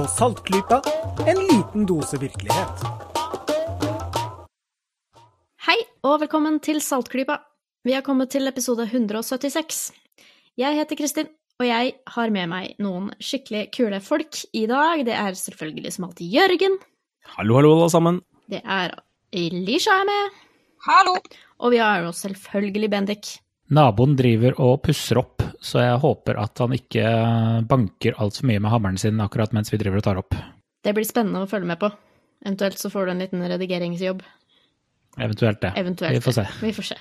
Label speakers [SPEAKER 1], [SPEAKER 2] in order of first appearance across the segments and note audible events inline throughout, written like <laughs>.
[SPEAKER 1] På Saltklypa, en liten dose virkelighet.
[SPEAKER 2] Hei, og velkommen til Saltklypa. Vi har kommet til episode 176. Jeg heter Kristin, og jeg har med meg noen skikkelig kule folk i dag. Det er selvfølgelig som alltid Jørgen.
[SPEAKER 3] Hallo, hallo, alle sammen.
[SPEAKER 2] Det er Elisha er med.
[SPEAKER 4] Hallo!
[SPEAKER 2] Og vi har jo selvfølgelig Bendik.
[SPEAKER 5] Naboen driver og pusser opp, så jeg håper at han ikke banker altfor mye med hammeren sin akkurat mens vi driver og tar opp.
[SPEAKER 2] Det blir spennende å følge med på. Eventuelt så får du en liten redigeringsjobb.
[SPEAKER 5] Eventuelt det.
[SPEAKER 2] Eventuelt.
[SPEAKER 5] Vi får se.
[SPEAKER 2] Vi får se.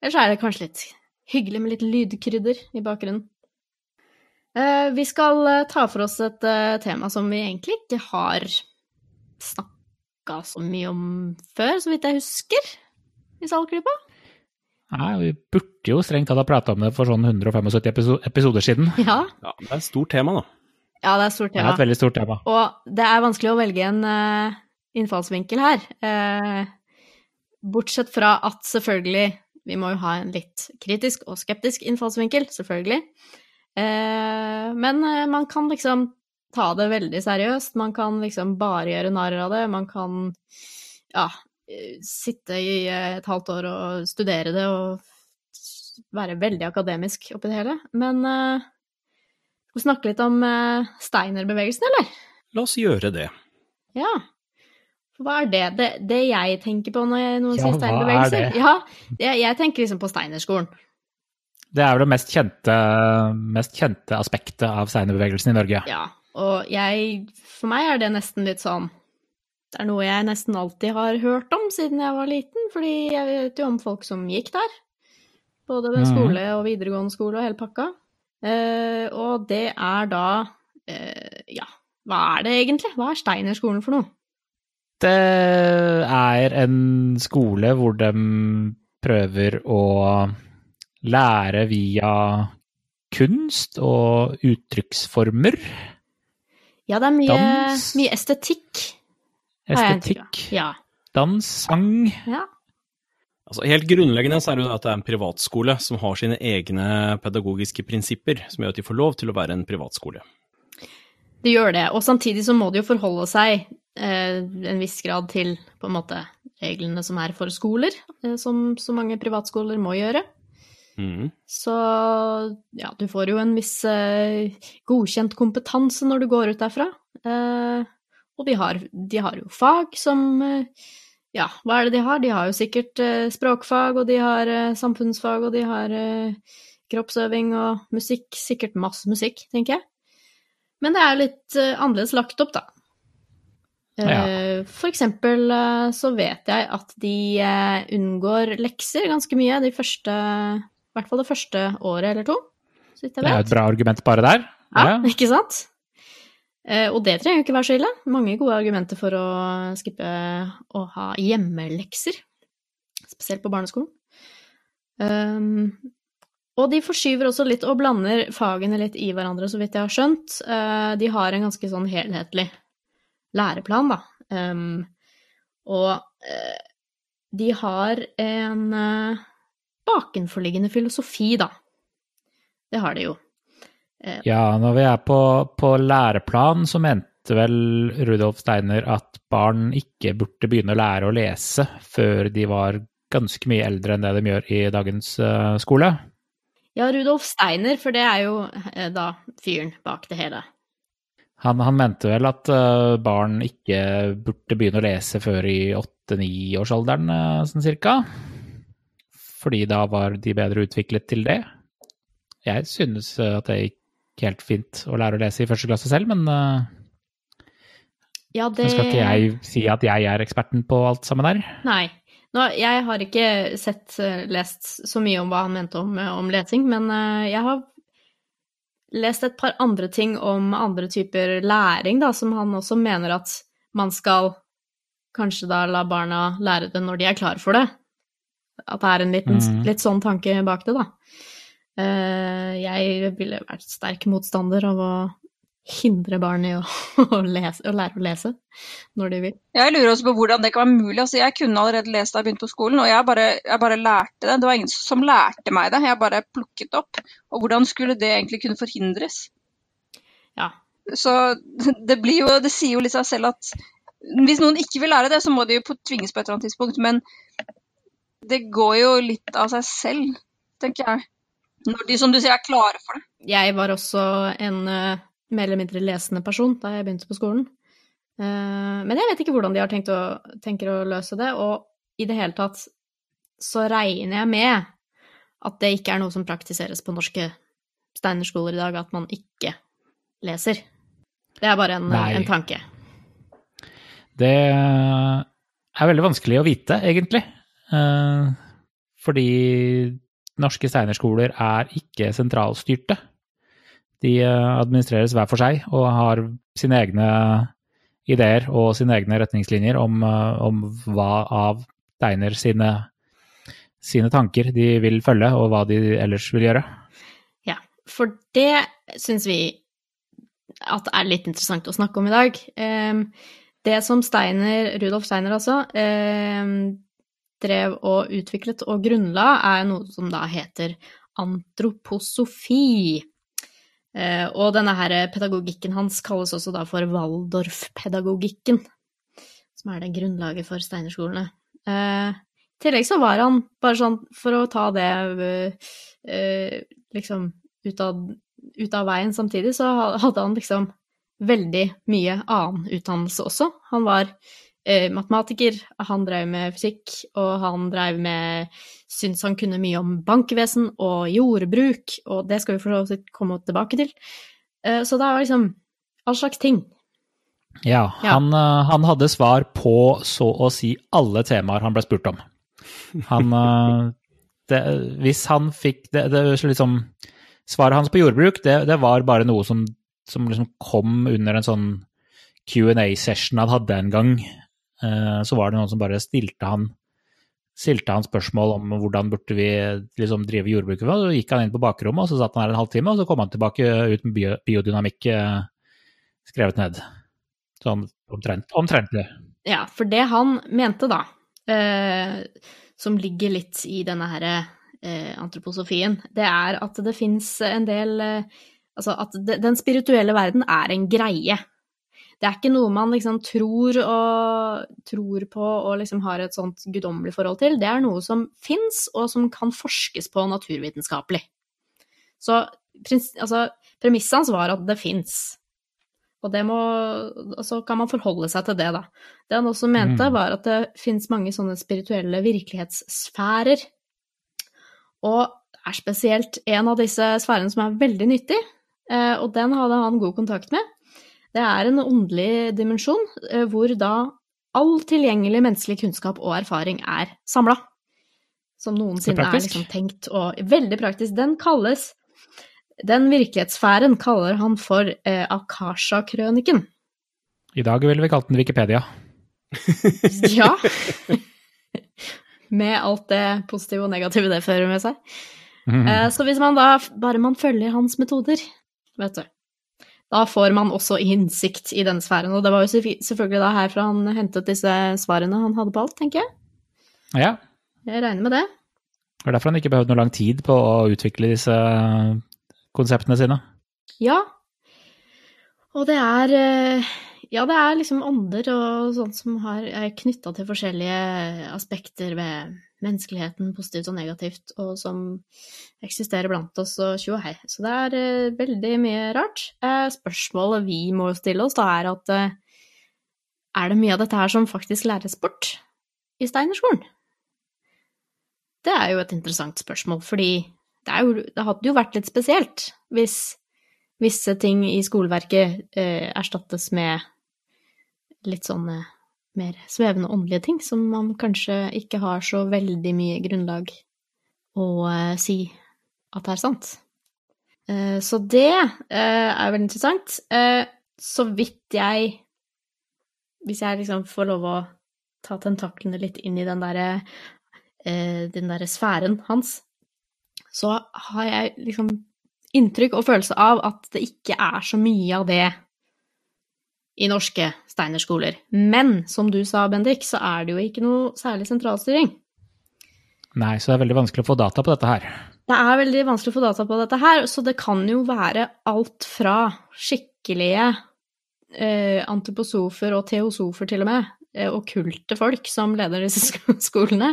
[SPEAKER 2] Ellers er det kanskje litt hyggelig med litt lydkrydder i bakgrunnen. Eh, Vi skal eh, ta for oss et eh, tema som vi egentlig ikke har snakka så mye om før, så vidt jeg husker, i Saltklypa.
[SPEAKER 5] Nei, vi burde jo strengt tatt ha prata om det for sånn 175 episo- episoder siden.
[SPEAKER 2] Ja.
[SPEAKER 3] Ja, det er et stort tema, da.
[SPEAKER 2] ja, det er et stort tema.
[SPEAKER 5] Det er et veldig stort tema.
[SPEAKER 2] Og det er vanskelig å velge en uh, innfallsvinkel her. Uh, bortsett fra at selvfølgelig Vi må jo ha en litt kritisk og skeptisk innfallsvinkel, selvfølgelig. Uh, men man kan liksom ta det veldig seriøst. Man kan liksom bare gjøre narr av det. Man kan ja, sitte i et halvt år og studere det og være veldig akademisk oppi det hele. Men uh, skal vi snakke litt om uh, Steiner-bevegelsen, eller?
[SPEAKER 3] La oss gjøre det.
[SPEAKER 2] Ja. For hva er det? det? Det jeg tenker på når jeg, noen
[SPEAKER 5] Ja,
[SPEAKER 2] sier Steiner-bevegelser? Ja, jeg, jeg tenker liksom på Steinerskolen.
[SPEAKER 5] Det er vel det mest kjente, mest kjente aspektet av steinerbevegelsen i Norge.
[SPEAKER 2] Ja. Og jeg For meg er det nesten litt sånn er noe jeg nesten alltid har hørt om siden jeg var liten, fordi jeg vet jo om folk som gikk der. Både ved
[SPEAKER 5] Mhm.
[SPEAKER 2] skole og videregående skole og hele pakka. Eh, og det er da eh, Ja, hva er det egentlig? Hva er Steinerskolen for noe?
[SPEAKER 5] Det er en skole hvor de prøver å lære via kunst og uttrykksformer.
[SPEAKER 2] Ja, det er mye, mye estetikk. har jeg inntrykk av.
[SPEAKER 5] Estetikk,
[SPEAKER 2] Ja.
[SPEAKER 5] dans, sang.
[SPEAKER 2] ja.
[SPEAKER 3] Altså, helt grunnleggende så er det jo at det er en privatskole som har sine egne pedagogiske prinsipper, som gjør at de får lov til å være en privatskole.
[SPEAKER 2] Det gjør det, og samtidig så må det jo forholde seg eh, en viss grad til på en måte reglene som er for skoler, eh, som så mange privatskoler må gjøre.
[SPEAKER 3] Mm.
[SPEAKER 2] Så ja, du får jo en viss eh, godkjent kompetanse når du går ut derfra. Eh, og de har, de har jo fag som eh, Ja, hva er det de har? De har jo sikkert eh, språkfag, og de har eh, samfunnsfag, og de har kroppsøving og musikk. Sikkert masse musikk, tenker jeg. Men det er litt annerledes lagt opp, da.
[SPEAKER 5] Ja.
[SPEAKER 2] For eksempel så vet jeg at de unngår lekser ganske mye de første I hvert fall det første året eller to, så vidt jeg
[SPEAKER 5] Det er et bra argument bare der.
[SPEAKER 2] Ja, ikke sant? Eh, og det trenger jo ikke være så ille. Mange gode argumenter for å skippe å ha hjemmelekser, spesielt på barneskolen. Um, og de forskyver også litt og blander fagene litt i hverandre, så vidt jeg har skjønt. Uh, de har en ganske sånn helhetlig læreplan, da. Um, og uh, de har en uh, bakenforliggende filosofi, da. Det har de jo.
[SPEAKER 5] Ja, når vi er på, på læreplan, så mente vel Rudolf Steiner at barn ikke burde begynne å lære å lese før de var ganske mye eldre enn det de gjør i dagens uh, skole.
[SPEAKER 2] Ja, Rudolf Steiner, for det er jo eh, da fyren bak det hele.
[SPEAKER 5] Han, han mente vel at uh, barn ikke burde begynne å lese før i åtte-niårsalderen, uh, sånn cirka. Fordi da var de bedre utviklet til det. Jeg synes eh, at det gikk helt fint å lære å lese i første klasse selv, men eh,
[SPEAKER 2] Ja, det
[SPEAKER 5] skal ikke jeg si at jeg er eksperten på alt sammen der.
[SPEAKER 2] Nei. Nå, jeg har ikke sett, eh, lest så mye om hva han mente om, eh, om lesing, men jeg har lest et par andre ting om andre typer læring, da, som han også mener at man skal kanskje da la barna lære det når de er klar for det. At det er en liten,
[SPEAKER 5] mm.
[SPEAKER 2] litt sånn tanke bak det, da. Eh, Jeg ville vært sterk motstander av å hindre barn i å, <laughs> å, lese, å lære å lese når de vil.
[SPEAKER 4] Jeg lurer også på hvordan det kan være mulig. Altså, jeg kunne allerede lest da jeg begynte på skolen, og jeg bare, jeg bare lærte det. Det var ingen som lærte meg det, jeg bare plukket opp. Og hvordan skulle det egentlig kunne forhindres?
[SPEAKER 2] Ja,
[SPEAKER 4] Så <laughs> det blir jo Det sier jo litt seg selv at hvis noen ikke vil lære det, så må de jo på- tvinges på et eller annet tidspunkt. Men det går jo litt av seg selv, tenker jeg. Når de, som du sier, er klare for det.
[SPEAKER 2] Jeg var også en uh, mer eller mindre lesende person da jeg begynte på skolen. Uh, men jeg vet ikke hvordan de har tenkt å, tenker å løse det, og i det hele tatt så regner jeg med at det ikke er noe som praktiseres på norske steinerskoler i dag, at man ikke leser. Det er bare en, en tanke.
[SPEAKER 5] Det er veldig vanskelig å vite, egentlig. Uh, Fordi norske steinerskoler er ikke sentralstyrte. De eh, administreres hver for seg og har sine egne ideer og sine egne retningslinjer om, eh, om hva av Steiner sine, sine tanker de vil følge, og hva de ellers vil gjøre.
[SPEAKER 2] Ja, for det syns vi at er litt interessant å snakke om i dag. Ehm, Det som Steiner, Rudolf Steiner altså, ehm, drev og utviklet og grunnla, er noe som da heter antroposofi. Eh, Og denne her pedagogikken hans kalles også da for Waldorf-pedagogikken, som er det grunnlaget for Steinerskolene. Eh, I tillegg så var han, bare sånn for å ta det eh, liksom ut av, ut av veien samtidig, så hadde han liksom veldig mye annen utdannelse også. Han var eh, matematiker, han drev med fysikk, og han drev med Syntes han kunne mye om bankvesen og jordbruk, og det skal vi for så vidt komme tilbake til. Eh, så det var liksom all slags ting.
[SPEAKER 5] Ja,
[SPEAKER 2] Ja.
[SPEAKER 5] Han, eh, han hadde svar på så å si alle temaer han ble spurt om. Han eh, det, Hvis han fikk det, det er liksom, Svaret hans på jordbruk, det, det var bare noe som, som liksom kom under en sånn Q&A-session han hadde en gang. Eh, Så var det noen som bare stilte han, stilte han spørsmål om hvordan burde vi liksom drive jordbruket. Så gikk han inn på bakrommet, og så satt han her en halvtime, og så kom han tilbake ut med bio, biodynamikk eh, skrevet ned. Sånn omtrent det.
[SPEAKER 2] Ja, for det han mente, da, eh, som ligger litt i denne her eh, antroposofien, det er at det fins en del eh, Altså at det, den spirituelle verden er en greie. Det er ikke noe man liksom tror, og, tror på og liksom har et sånt guddommelig forhold til. Det er noe som fins, og som kan forskes på naturvitenskapelig. Så altså, premisset hans var at det fins. Og det må, så kan man forholde seg til det, da. Det han også mente,
[SPEAKER 5] Mm.
[SPEAKER 2] var at det finnes mange sånne spirituelle virkelighetssfærer. Og det er spesielt en av disse sfærene som er veldig nyttig, eh, og den hadde han god kontakt med. Det er en åndelig dimensjon eh, hvor da all tilgjengelig menneskelig kunnskap og erfaring er samla. Som noensinne er
[SPEAKER 5] er,
[SPEAKER 2] liksom tenkt og veldig praktisk. Den kalles Den virkelighetssfæren kaller han for eh, Akasha-krøniken.
[SPEAKER 5] I dag ville vi kalt den Wikipedia. <laughs>
[SPEAKER 2] Ja. med alt det positive og negative det fører med seg.
[SPEAKER 5] Mhm.
[SPEAKER 2] Eh, Så hvis man da, bare man følger hans metoder, vet du, da får man også innsikt i den sfæren. Og det var jo selvfølgelig da herfra han hentet disse svarene han hadde på alt, tenker jeg.
[SPEAKER 5] Ja,
[SPEAKER 2] Jeg regner med det.
[SPEAKER 5] det er derfor han ikke behøvde noe lang tid på å utvikle disse konseptene sine.
[SPEAKER 2] Ja. Og det er eh, Ja, det er liksom ånder og sånt som har, knytta til forskjellige aspekter ved menneskeligheten, positivt og negativt, og som eksisterer blant oss og tjo og hei. Så det er eh, veldig mye rart. Eh, spørsmålet vi må stille oss da, er at eh, er det mye av dette her som faktisk læres bort i Steinerskolen? Det er jo et interessant spørsmål, fordi det, jo, det hadde jo vært litt spesielt hvis visse ting i skoleverket eh, erstattes med litt sånne mer svevende åndelige ting, som man kanskje ikke har så veldig mye grunnlag å eh, si at er sant. Eh, så det eh, er veldig interessant. Så vidt jeg Hvis jeg liksom får lov å ta tentaklene litt inn i den derre derre sfæren hans, så har jeg liksom inntrykk og følelse av at det ikke er så mye av det i norske steinerskoler. Men som du sa, Bendik, så er det jo ikke noe særlig sentralstyring.
[SPEAKER 5] Nei, så det er veldig vanskelig å få data på dette her.
[SPEAKER 2] Det er veldig vanskelig å få data på dette her, så det kan jo være alt fra skikkelige eh, antiposofer og teosofer til og med, eh, okkulte folk som leder disse <laughs> skolene,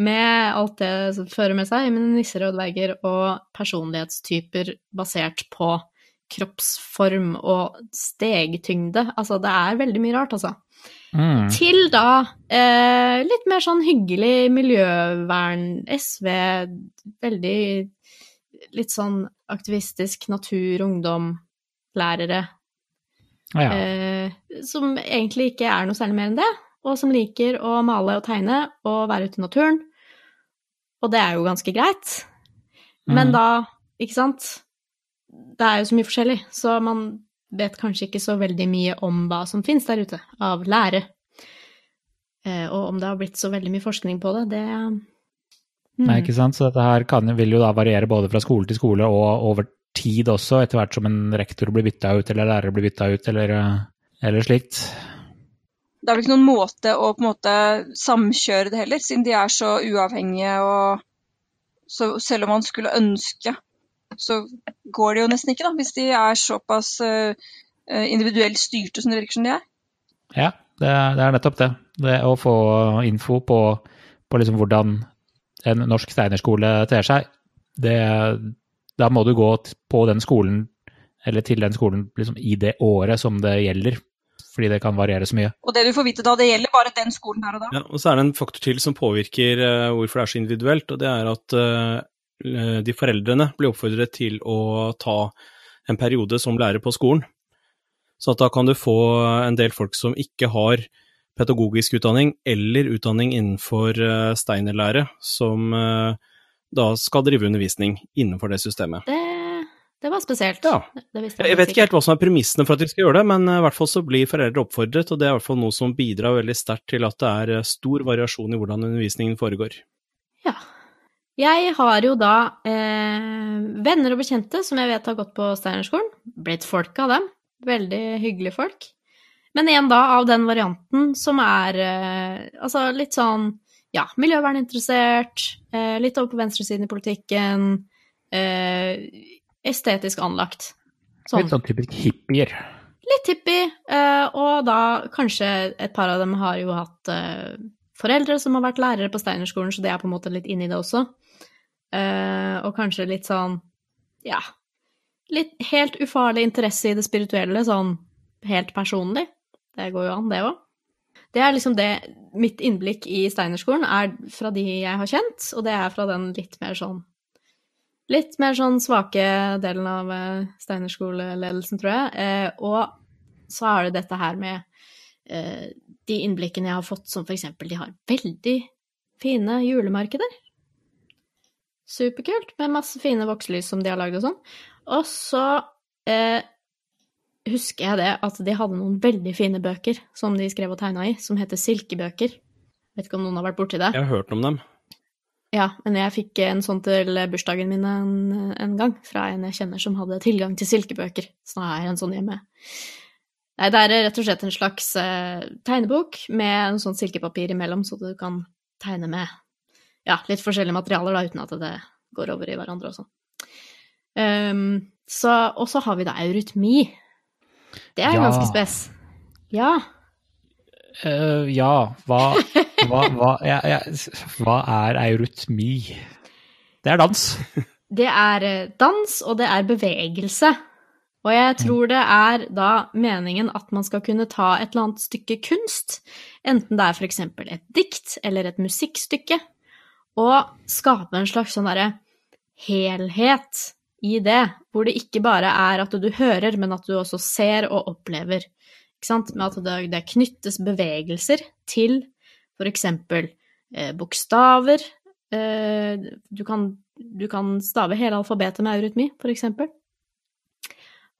[SPEAKER 2] med alt det som fører med seg, med nisser og dverger og personlighetstyper basert på kroppsform og stegtyngde. Altså, det er veldig mye rart, altså.
[SPEAKER 5] Mm.
[SPEAKER 2] Til da eh, litt mer sånn hyggelig miljøvern, SV, veldig litt sånn aktivistisk natur, ungdom, lærere,
[SPEAKER 5] Ja.
[SPEAKER 2] eh, som egentlig ikke er noe særlig mer enn det, og som liker å male og tegne og være ute i naturen. Og det er jo ganske greit. Men
[SPEAKER 5] Mm.
[SPEAKER 2] da, ikke sant Det er jo så mye forskjellig, så man vet kanskje ikke så veldig mye om hva som finnes der ute av lære. Eh, og om det har blitt så veldig mye forskning på det, det mm.
[SPEAKER 5] Nei, ikke sant? Så dette her kan, vil jo da variere både fra skole til skole og over tid også, etter hvert som en rektor blir bytta ut, eller lærer blir bytta ut, eller, eh, eller slikt.
[SPEAKER 4] Det er vel ikke noen måte å på en måte samkjøre det heller, siden de er så uavhengige. og så Selv om man skulle ønske, så går det jo nesten ikke, da, hvis de er såpass eh, individuelt styrte som det virker som de er.
[SPEAKER 5] Ja, det er, det er nettopp det. Det å få info på, på liksom hvordan en norsk steinerskole ter seg, det, da må du gå på den skolen, eller til den skolen liksom i det året som det gjelder, fordi det kan variere så mye.
[SPEAKER 4] Og det du får vite da, det gjelder bare den skolen her og da.
[SPEAKER 3] Ja, og så er det en faktor til som påvirker eh, hvorfor det er så individuelt, og det er at eh, de foreldrene blir oppfordret til å ta en periode som lærer på skolen. Så at da kan du få en del folk som ikke har pedagogisk utdanning eller utdanning innenfor uh, steinerlære, som eh, da skal drive undervisning innenfor det systemet.
[SPEAKER 2] det, det var spesielt.
[SPEAKER 3] Ja.
[SPEAKER 2] Visste
[SPEAKER 3] Jeg vet ikke helt hva som er premissene for at de skal gjøre det, men eh, i hvert fall så blir foreldre oppfordret, og det er i hvert fall noe som bidrar veldig sterkt til at det er eh, stor variasjon i hvordan undervisningen foregår.
[SPEAKER 2] Ja. Jeg har jo da eh, venner og bekjente som jeg vet har gått på Steinerskolen. Blitt folk av dem. Veldig hyggelige folk. Men igjen da av den varianten som er eh, altså litt sånn ja, miljøverninteressert, eh, litt over på venstresiden i politikken, eh, estetisk anlagt. Sånn.
[SPEAKER 5] Litt sånn typisk hippier.
[SPEAKER 2] Litt hippie, eh, og da kanskje et par av dem har jo hatt eh, foreldre som har vært lærere på Steinerskolen, så det er på en måte litt inni det også. Eh, og kanskje litt sånn, ja Litt helt ufarlig interesse i det spirituelle, sånn helt personlig. Det går jo an, det òg. Det er liksom det Mitt innblikk i Steinerskolen er fra de jeg har kjent, og det er fra den litt mer sånn Litt mer sånn svake delen av Steinerskoleledelsen, tror jeg. Eh, og så er det dette her med eh, de innblikkene jeg har fått, som for eksempel de har veldig fine julemarkeder. Superkult, med masse fine vokselys som de har lagd og sånn. Og så eh, husker jeg det at de hadde noen veldig fine bøker som de skrev og tegna i, som heter silkebøker. Vet ikke om noen har vært borti det?
[SPEAKER 3] Jeg har hørt om dem.
[SPEAKER 2] Ja, men jeg fikk en sånn til bursdagen min en, en gang, fra en jeg kjenner som hadde tilgang til silkebøker. Så nå har jeg en sånn hjemme. Nei, det er rett og slett en slags eh, tegnebok med en sånn silkepapir imellom, så du kan tegne med ja, litt forskjellige materialer, da, uten at det går over i hverandre og sånn. Um, så, og så har vi da eurytmi. Det er
[SPEAKER 5] Ja.
[SPEAKER 2] ganske spes. Ja.
[SPEAKER 5] Uh, ja, hva, hva, hva, ja, ja, hva er eurytmi? Det er dans. <laughs>
[SPEAKER 2] Det er eh, dans, og det er bevegelse. Og jeg tror det er da meningen at man skal kunne ta et eller annet stykke kunst, enten det er for eksempel et dikt eller et musikkstykke, og skape en slags sånn derre helhet i det, hvor det ikke bare er at du hører, men at du også ser og opplever. Ikke sant? Med at det, knyttes bevegelser til eksempel eh, bokstaver. Eh, du, kan, du kan stave hele alfabetet med eurytmi, eksempel.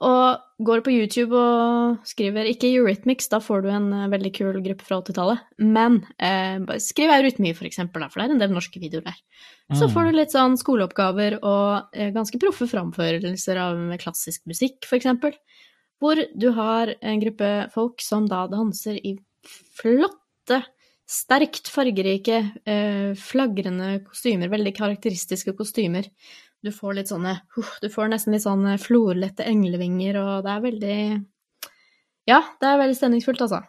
[SPEAKER 2] Og går på YouTube og skriver ikke Eurythmics, da får du en eh, veldig kul gruppe fra 80-tallet. Men eh, skriv Eurythmy, for eksempel, da, for det er en del norske videoer der. Så får du litt sånn skoleoppgaver og eh, ganske proffe framførelser av klassisk musikk, for eksempel. Hvor du har en gruppe folk som da danser i flotte sterkt fargerike, eh, flagrende kostymer, veldig karakteristiske kostymer. Du får litt sånne uh, Du får nesten litt sånn florlette englevinger, og det er veldig Ja, det er veldig stemningsfullt, altså.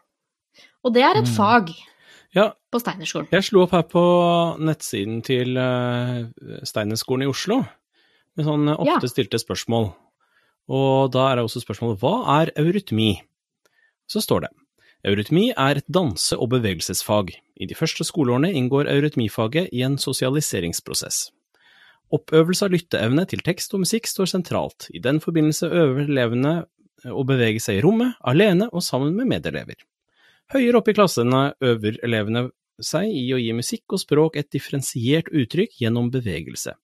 [SPEAKER 2] Og det er et
[SPEAKER 5] Mm.
[SPEAKER 2] fag
[SPEAKER 3] Ja,
[SPEAKER 2] på Steinerskolen.
[SPEAKER 3] jeg slo opp her på nettsiden til uh, Steinerskolen i Oslo, med sånn eh, ofte stilte spørsmål. Og da er det også spørsmålet hva er eurytmi? Så står det eurytmi er et danse- og bevegelsesfag. I de første skoleårene inngår eurytmifaget i en sosialiseringsprosess. Oppøvelse av lytteevne til tekst og musikk står sentralt. I den forbindelse øver elevene å bevege seg i rommet, alene og sammen med medelever. Høyere oppe i klassene øver elevene seg i å gi musikk og språk et differensiert uttrykk gjennom bevegelse.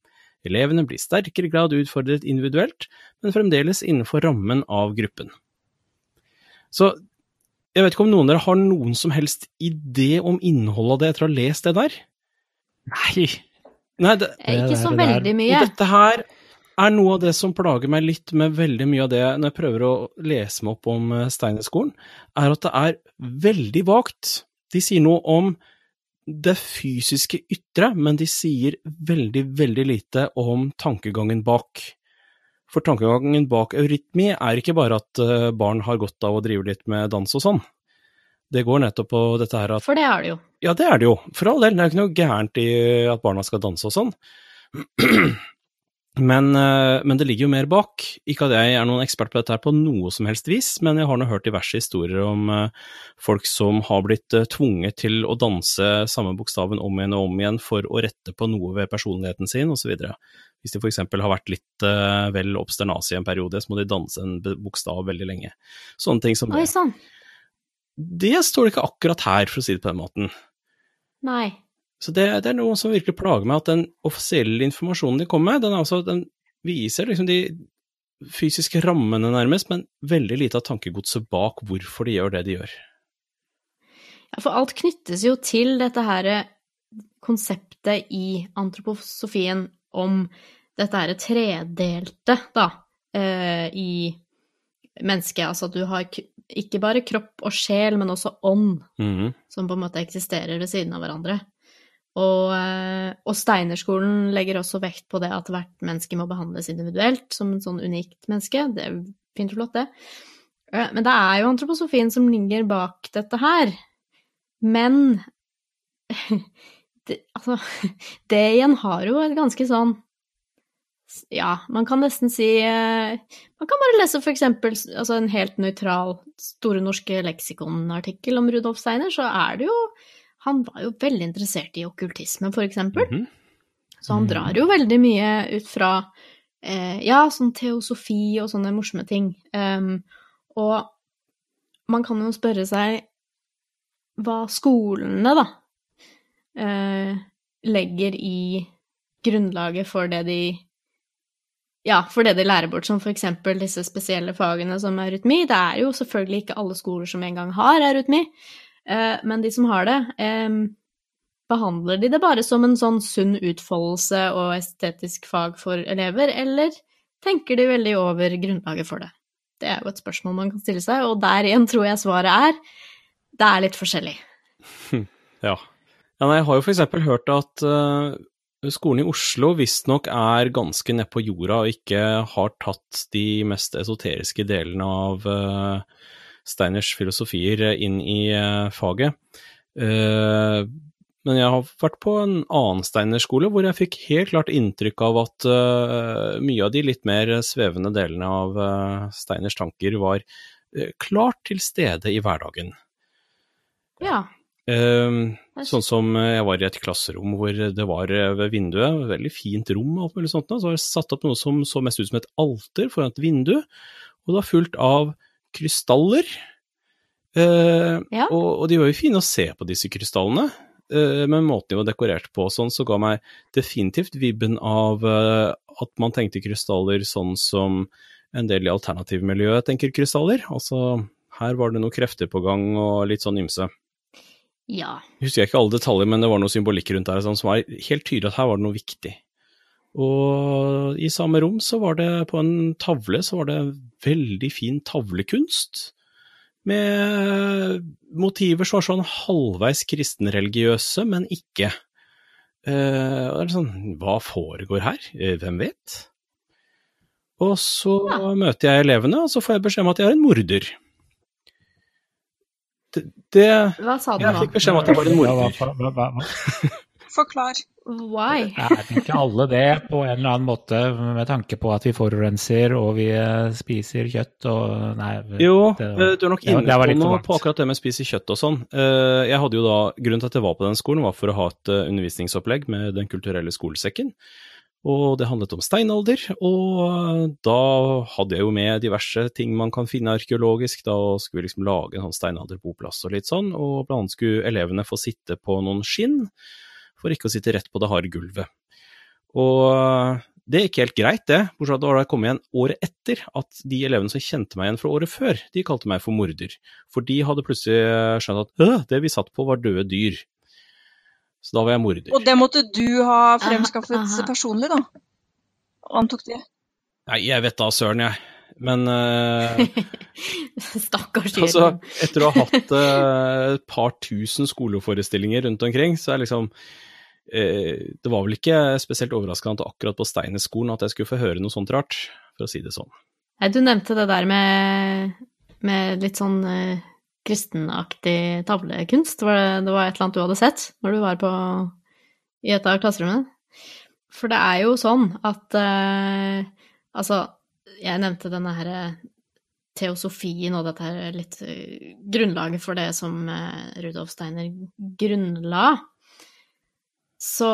[SPEAKER 3] Elevene blir i sterkere grad utfordret individuelt, men fremdeles innenfor rammen av gruppen. Så jeg vet ikke om noen av dere har noen som helst idé om innholdet av det etter å ha lest det der?
[SPEAKER 5] Nei!
[SPEAKER 3] Nei, det,
[SPEAKER 2] Eh, Ikke
[SPEAKER 5] det
[SPEAKER 2] så
[SPEAKER 5] det
[SPEAKER 2] veldig mye.
[SPEAKER 3] dette her er noe av det som plager meg litt med veldig mye av det når jeg prøver å lese meg opp om eh, Steinerskolen, er at det er veldig vagt. De sier noe om det fysiske ytre, men de sier veldig, veldig lite om tankegangen bak. For tankegangen bak eurytmi er ikke bare at eh, barn har godt av å drive litt med dans og sånn. Det går nettopp på dette her at
[SPEAKER 2] For det er det jo.
[SPEAKER 3] Ja, det er det jo. For all del, det er jo ikke noe gærent i at barna skal danse og sånn. <clears throat> Men, eh, men det ligger jo mer bak. Ikke at jeg er noen ekspert på dette her på noe som helst vis, men jeg har nå hørt diverse historier om eh, folk som har blitt eh, tvunget til å danse samme bokstaven om igjen og om igjen for å rette på noe ved personligheten sin, osv. Hvis de f.eks. har vært litt eh, vel obsternasige i en periode, så må de danse en bokstav veldig lenge. Sånne ting som
[SPEAKER 2] Oi
[SPEAKER 3] det. Det står det ikke akkurat her, for å si det på den måten.
[SPEAKER 2] Nei.
[SPEAKER 3] Så det, det er noe som virkelig plager meg, at den offisielle informasjonen de kommer med, den, altså, den viser liksom de fysiske rammene nærmest, men veldig lite av tankegodset bak hvorfor de gjør det de gjør.
[SPEAKER 2] Ja, for alt knyttes jo til dette her konseptet i antroposofien om dette her tredelte, da, eh, i mennesket. Altså at du har ikke bare kropp og sjel, men også ånd,
[SPEAKER 3] mm.
[SPEAKER 2] som på en måte eksisterer ved siden av hverandre. Og, eh, og Steinerskolen legger også vekt på det at hvert menneske må behandles individuelt, som en sånn unikt menneske. Det er fint og flott, det. Eh, Men det er jo antroposofien som ligger bak dette her. Men <laughs> det, altså, <laughs> det igjen har jo et ganske sånn Ja, man kan nesten si eh, Man kan bare lese eksempel altså en helt nøytral Store norske leksikon-artikkel om Rudolf Steiner, så er det jo Han var jo veldig interessert i okkultisme, for eksempel.
[SPEAKER 3] -hmm.
[SPEAKER 2] Så han drar jo veldig mye ut fra eh, ja, sånn teosofi og sånne morsomme ting. Um, og man kan jo spørre seg hva skolene, da, eh, legger i grunnlaget for det de ja, for det de lærer bort, som eksempel disse spesielle fagene som eurytmi. Det er jo selvfølgelig ikke alle skoler som engang har eurytmi, eh, men de som har det, em, behandler de det bare som en sånn sunn utfoldelse og estetisk fag for elever, eller tenker de veldig over grunnlaget for det? Det er jo et spørsmål man kan stille seg, og der igjen tror jeg svaret er det er litt forskjellig. <laughs>
[SPEAKER 3] Ja. ja nei, jeg har jo eksempel hørt at eh, skolen i Oslo visstnok er ganske nedpå jorda og ikke har tatt de mest esoteriske delene av eh, Steiners filosofier inn i eh, faget. Eh, men jeg har vært på en annen Steiner-skole hvor jeg fikk helt klart inntrykk av at mye av de litt mer svevende delene av Steiners tanker var klart til stede i hverdagen.
[SPEAKER 2] Ja.
[SPEAKER 3] Eh, sånn som eh, jeg var i et klasserom hvor det var eh, ved vinduet, veldig fint rom og alt mulig sånt, så var det satt opp noe som så mest ut som et alter foran et vindu, og det var fullt av krystaller. Eh,
[SPEAKER 2] Ja.
[SPEAKER 3] og, og de var jo fine å se på, disse krystallene, eh, men måten de var dekorert på sånn, så ga meg definitivt vibben av eh, at man tenkte krystaller sånn som en del i alternativmiljøet tenker krystaller. Altså, her var det noen krefter på gang og litt sånn ymse.
[SPEAKER 2] Ja.
[SPEAKER 3] Husker jeg ikke alle detaljer, men det var noe symbolikk rundt der sånn, som var helt tydelig at her var det noe viktig. Og i samme rom så var det på en tavle så var det veldig fin tavlekunst, med motiver som var sånn halvveis kristenreligiøse, men ikke. Eh, sånn, hva foregår her? Eh, Hvem vet? Og så møter jeg elevene, og så får jeg beskjed om at jeg er en morder. Det, det
[SPEAKER 2] Hva sa du
[SPEAKER 3] Jeg
[SPEAKER 2] nå?
[SPEAKER 3] fikk beskjed om at det var en morder. <laughs>
[SPEAKER 4] Forklar.
[SPEAKER 2] Why?
[SPEAKER 5] Er ikke alle det på en eller annen måte, med tanke på at vi forurenser og vi eh, spiser kjøtt og Nei.
[SPEAKER 3] Jo,
[SPEAKER 5] det
[SPEAKER 3] eh, du er nok inne
[SPEAKER 5] det var
[SPEAKER 3] på noe på akkurat det med å spise kjøtt og sånn. Eh, Jeg hadde jo da, Grunnen til at jeg var på den skolen, var for å ha et undervisningsopplegg med Den kulturelle skolesekken. Og det handlet om steinalder, og da hadde jeg jo med diverse ting man kan finne arkeologisk. Da skulle vi liksom lage en sånn steinalderboplass og litt sånn, og blant annet skulle elevene få sitte på noen skinn, for ikke å sitte rett på det harde gulvet. Og det gikk helt greit, det, bortsett fra at det kommet igjen året etter at de elevene som kjente meg igjen fra året før, de kalte meg for morder. For de hadde plutselig skjønt at «Åh, det vi satt på var døde dyr. Så da var jeg morder.
[SPEAKER 4] Og det måtte du ha fremskaffet
[SPEAKER 2] Aha, aha.
[SPEAKER 4] personlig, da? Antok det.
[SPEAKER 3] Nei, jeg vet da søren, jeg. Men uh, <laughs>
[SPEAKER 2] Stakkars Jørgen.
[SPEAKER 3] altså, etter å ha hatt uh, et par tusen skoleforestillinger rundt omkring, så er liksom eh, Det var vel ikke spesielt overraskende at akkurat på Steinerskolen at jeg skulle få høre noe sånt rart, for å si det sånn.
[SPEAKER 2] Nei, du nevnte det der med, med litt sånn kristenaktig tavlekunst. Var det, det var et eller annet du hadde sett når du var på, i et av klasserommene? For det er jo sånn at eh, Altså, jeg nevnte denne her eh, teosofien og dette her litt eh, grunnlaget for det som eh, Rudolf Steiner grunnla. Så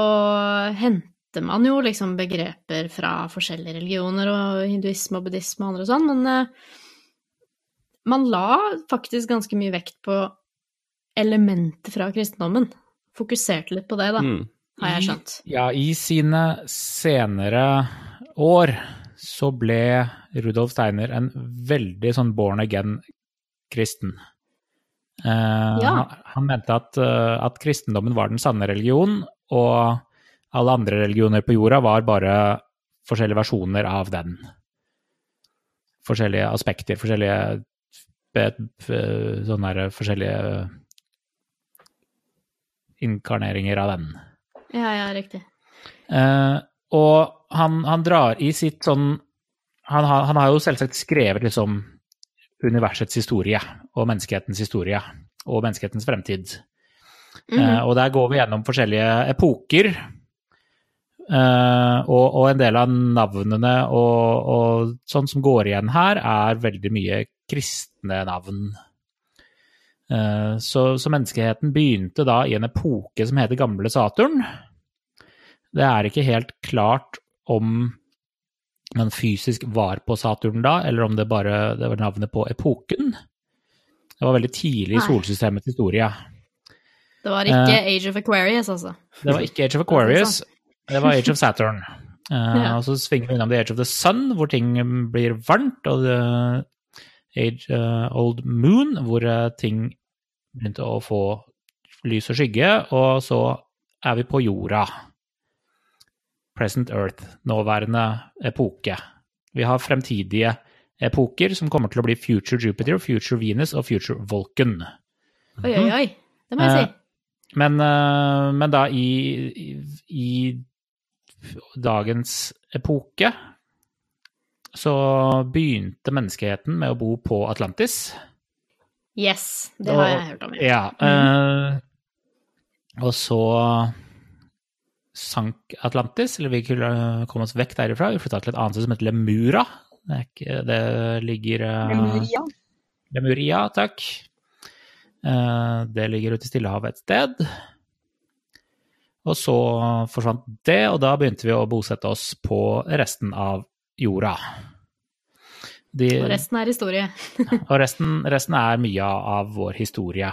[SPEAKER 2] henter man jo liksom begreper fra forskjellige religioner og hinduisme og buddhisme og andre og sånn, men man la faktisk ganske mye vekt på elementer fra kristendommen. Fokuserte litt på det, da,
[SPEAKER 3] Mm.
[SPEAKER 2] har jeg skjønt.
[SPEAKER 5] Ja, i sine senere år så ble Rudolf Steiner en veldig sånn born again-kristen. Eh,
[SPEAKER 2] Ja.
[SPEAKER 5] han, han mente at, eh, at kristendommen var den sanne religion, og alle andre religioner på jorda var bare forskjellige versjoner av den. Forskjellige aspekter, forskjellige sånne der forskjellige inkarneringer av den.
[SPEAKER 2] Ja, ja, riktig.
[SPEAKER 5] Eh, og han, han drar i sitt sånn han, har- han har jo selvsagt skrevet liksom universets historie og menneskehetens historie og menneskehetens fremtid.
[SPEAKER 2] Mhm.
[SPEAKER 5] Eh, og der går vi gjennom forskjellige epoker. Eh, og, og en del av navnene og, og sånn som går igjen her, er veldig mye kristne navn. Eh, så, så menneskeheten begynte da i en epoke som heter Gamle Saturn. Det er ikke helt klart om man fysisk var på Saturn da, eller om det bare det var navnet på epoken. Det var veldig tidlig i solsystemets historie.
[SPEAKER 2] Det var ikke Age of Aquarius, altså.
[SPEAKER 5] Det var ikke Age of Aquarius, <laughs> det var Age of Saturn. Uh, <laughs>
[SPEAKER 2] Ja.
[SPEAKER 5] Og så svinger vi innom The Age of the Sun, hvor ting blir varmt, og Age eh, Old Moon, hvor eh, ting begynte å få lys og skygge, og så er vi på jorda. Present Earth, nåværende epoke. Vi har fremtidige epoker som kommer til å bli Future Jupiter, Future Venus og Future Vulcan.
[SPEAKER 2] Oi, oi, oi. Det må jeg
[SPEAKER 5] Eh,
[SPEAKER 2] si.
[SPEAKER 5] Men, men da i, i, i dagens epoke så begynte menneskeheten med å bo på Atlantis.
[SPEAKER 2] Yes, det har jeg hørt om. Ja.
[SPEAKER 5] Ja. eh, og så sank Atlantis, eller vi kunne komme oss vekk derifra. Vi flytta til et annet sted som heter Lemura. Det, er ikke, det ligger eh,
[SPEAKER 4] Lemuria.
[SPEAKER 5] Lemuria, takk. Uh, Det ligger ute i Stillehavet et sted. Og så forsvant det, og da begynte vi å bosette oss på resten av jorda. De,
[SPEAKER 2] Og resten er historie.
[SPEAKER 5] og resten, resten er mye av vår historie.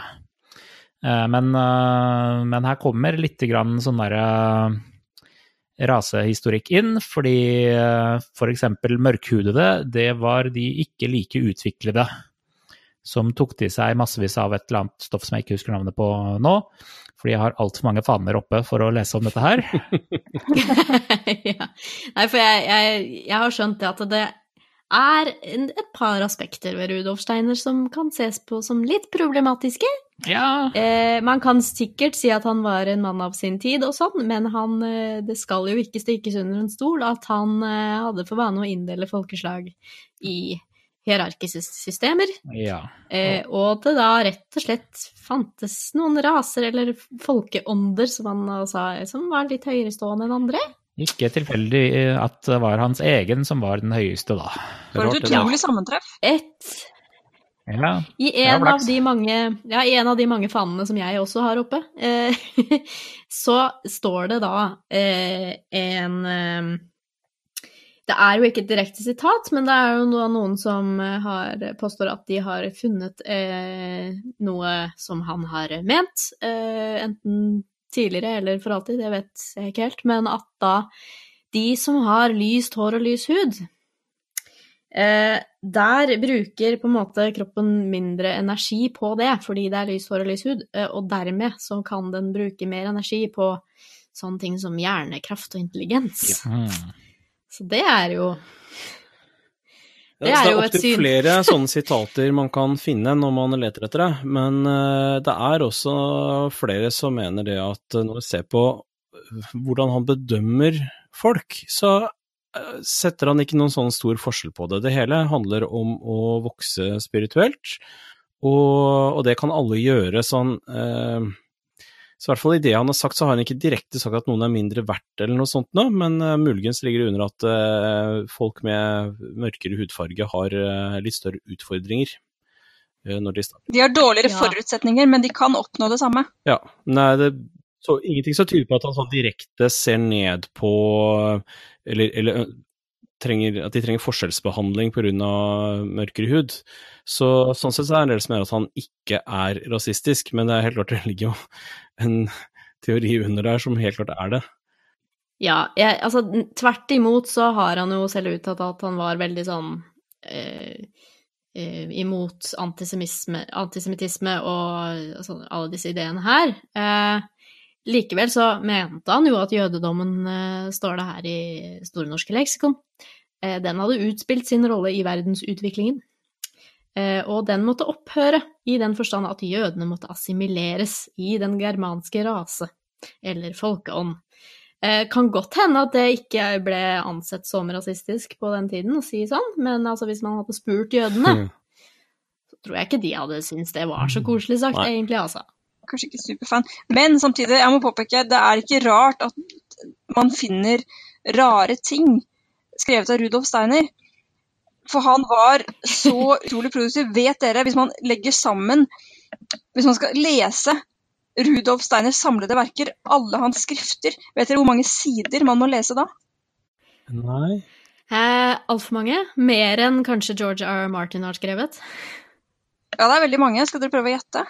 [SPEAKER 5] Eh, Men, eh, men her kommer litt grann sånn derre rasehistorikk inn, fordi f.eks. for mørkhudede, det var de ikke like utviklede som tok til seg massevis av et eller annet stoff som jeg ikke husker navnet på nå, fordi jeg har altfor mange faner oppe for å lese om dette her. <laughs>
[SPEAKER 2] ja. Nei, for jeg, jeg, jeg har skjønt det at det er et par aspekter ved Rudolf Steiner som kan ses på som litt problematiske.
[SPEAKER 5] Ja.
[SPEAKER 2] Eh, man kan sikkert si at han var en mann av sin tid og sånn, men han, eh, det skal jo ikke stikkes under en stol at han eh, hadde for vane å inndele folkeslag i hierarkiske systemer,
[SPEAKER 5] ja.
[SPEAKER 2] eh, og det da rett og slett fantes noen raser eller folkeånder, som han sa, som var litt høyerestående enn andre.
[SPEAKER 5] Ikke tilfeldig at det var hans egen som var den høyeste, da.
[SPEAKER 4] For
[SPEAKER 3] Rart,
[SPEAKER 4] et utrolig sammentreff.
[SPEAKER 2] Et
[SPEAKER 5] Ja.
[SPEAKER 2] I en, av de mange, ja, i en av de mange fanene som jeg også har oppe, eh, <laughs> så står det da eh, en eh, Det er jo ikke et direkte sitat, men det er jo noen som eh, har, påstår at de har funnet eh, noe som han har ment, eh, enten tidligere eller for alltid, det vet jeg ikke helt, men at da de som har lyst hår og lys hud, Eh, der bruker på en måte kroppen mindre energi på det, fordi det er lys hår og lys hud, eh, og dermed så kan den bruke mer energi på sånne ting som hjernekraft og intelligens.
[SPEAKER 5] Mm.
[SPEAKER 2] Så det er jo Det er jo
[SPEAKER 3] det er opptil flere <laughs> sånne sitater man kan finne når man leter etter det, men eh, det er også flere som mener det at eh, når vi ser på eh, hvordan han bedømmer folk, så setter han ikke noen sånn stor forskjell på det. Det hele handler om å vokse spirituelt, og, og det kan alle gjøre sånn eh, så i hvert fall i det han har sagt, så har han ikke direkte sagt at noen er mindre verdt eller noe sånt nå, men uh, muligens ligger det under at uh, folk med mørkere hudfarge har uh, litt større utfordringer når de starter.
[SPEAKER 4] De har dårligere
[SPEAKER 2] Ja.
[SPEAKER 4] forutsetninger, men de kan oppnå det samme.
[SPEAKER 3] Ja, nei, det så ingenting som tyder på at han sånn direkte ser ned på eller, eller trenger, at de trenger forskjellsbehandling pga. mørkere hud. Så, sånn sett så er det en del som mener at han ikke er rasistisk, men det er helt klart det ligger jo en teori under der som helt klart er det.
[SPEAKER 2] Ja, jeg, altså tvert imot så har han jo selv uttalt at han var veldig sånn eh, eh, imot antisemittisme og altså, alle disse ideene her. Eh, likevel så mente han jo at jødedommen, eh, står det her i Store norske leksikon, eh, den hadde utspilt sin rolle i verdensutviklingen. Eh, og den måtte opphøre, i den forstand at jødene måtte assimileres i den germanske rase, eller folkeånd. Kan godt hende at det ikke ble ansett som rasistisk på den tiden å si sånn, men altså hvis man hadde spurt jødene, <laughs> så tror jeg ikke de hadde syntes det var så koselig sagt, egentlig, altså.
[SPEAKER 4] Kanskje ikke superfan. Men samtidig, jeg må påpeke, det er ikke rart at man finner rare ting skrevet av Rudolf Steiner. For han var så utrolig produktiv. Vet dere, hvis man legger sammen Hvis man skal lese Rudolf Steiners samlede verker, alle hans skrifter, vet dere hvor mange sider man må lese da?
[SPEAKER 3] Nei.
[SPEAKER 2] Eh, Altfor mange. Mer enn kanskje George R. R. Martin har skrevet.
[SPEAKER 4] Ja, det er veldig mange. Skal dere prøve å gjette?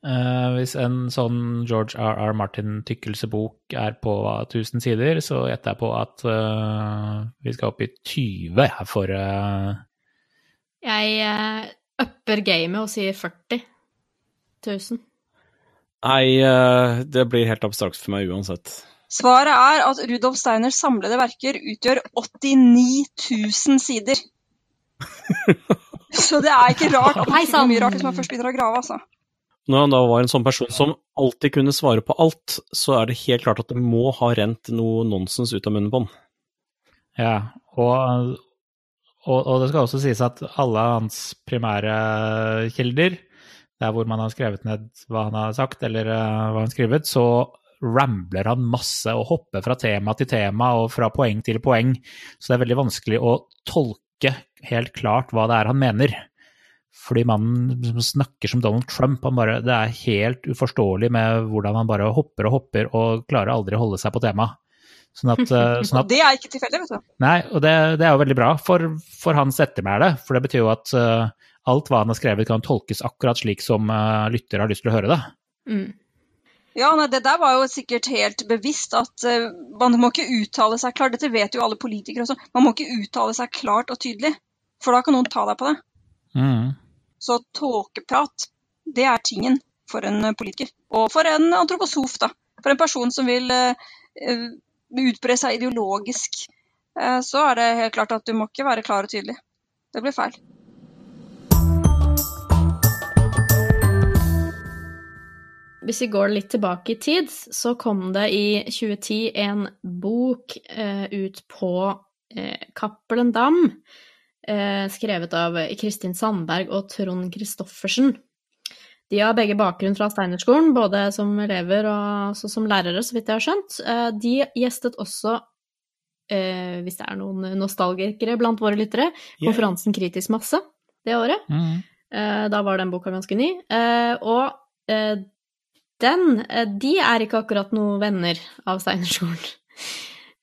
[SPEAKER 5] Eh, hvis en sånn George R. R. Martin-tykkelsebok er på 1000 sider, så gjetter jeg på at uh, vi skal opp i 20 her for uh...
[SPEAKER 2] Jeg eh, upper gamet og sier 40 000.
[SPEAKER 3] Nei, det blir helt abstrakt for meg uansett.
[SPEAKER 4] Svaret er at Rudolf Steiners samlede verker utgjør 89 000 sider. <laughs> Så det er ikke rart at
[SPEAKER 2] det
[SPEAKER 4] man finner mye rart hvis man først begynner å grave, altså.
[SPEAKER 3] Når han da var en sånn person som alltid kunne svare på alt, så er det helt klart at det må ha rent noe nonsens ut av munnen på han.
[SPEAKER 5] Ja, og, og, og det skal også sies at alle hans primære kilder, der hvor man har skrevet ned hva han har sagt, eller eh, hva han har skrevet, så rambler han masse og hopper fra tema til tema og fra poeng til poeng. Så det er veldig vanskelig å tolke helt klart hva det er han mener. Fordi mannen som snakker som Donald Trump, han bare, det er helt uforståelig med hvordan han bare hopper og hopper og klarer aldri å holde seg på tema. Sånn at, eh, <laughs> sånn at
[SPEAKER 4] det er ikke tilfeldig, vet du.
[SPEAKER 5] Nei, og det, det er jo veldig bra for, for hans ettermæle, for det betyr jo at uh, alt hva han har skrevet kan tolkes akkurat slik som uh, lytter har lyst til å høre det.
[SPEAKER 2] Mm.
[SPEAKER 4] Ja, nei, Det der var jo sikkert helt bevisst at uh, man må ikke uttale seg klart. Dette vet jo alle politikere også. Man må ikke uttale seg klart og tydelig, for da kan noen ta deg på det.
[SPEAKER 5] Mm.
[SPEAKER 4] Så tåkeprat, det er tingen for en politiker. Og for en antroposof, da. For en person som vil eh, utbre seg ideologisk, Uh, så er det helt klart at du må ikke være klar og tydelig. Det blir feil.
[SPEAKER 2] Hvis vi går litt tilbake i tid, så kom det i 2010 en bok uh, ut på Cappelen Dam, eh, skrevet av Kristin Sandberg og Trond Christoffersen. De har begge bakgrunn fra Steinerskolen, både som elever og som lærere, så vidt jeg har skjønt. Eh, de gjestet også, eh, hvis det er noen nostalgikere blant våre lyttere,
[SPEAKER 3] Yeah.
[SPEAKER 2] konferansen Kritisk masse det året.
[SPEAKER 5] Mm.
[SPEAKER 2] Eh, Da var den boka ganske ny. Eh, Og eh, den De er ikke akkurat noen venner av Steinerskolen.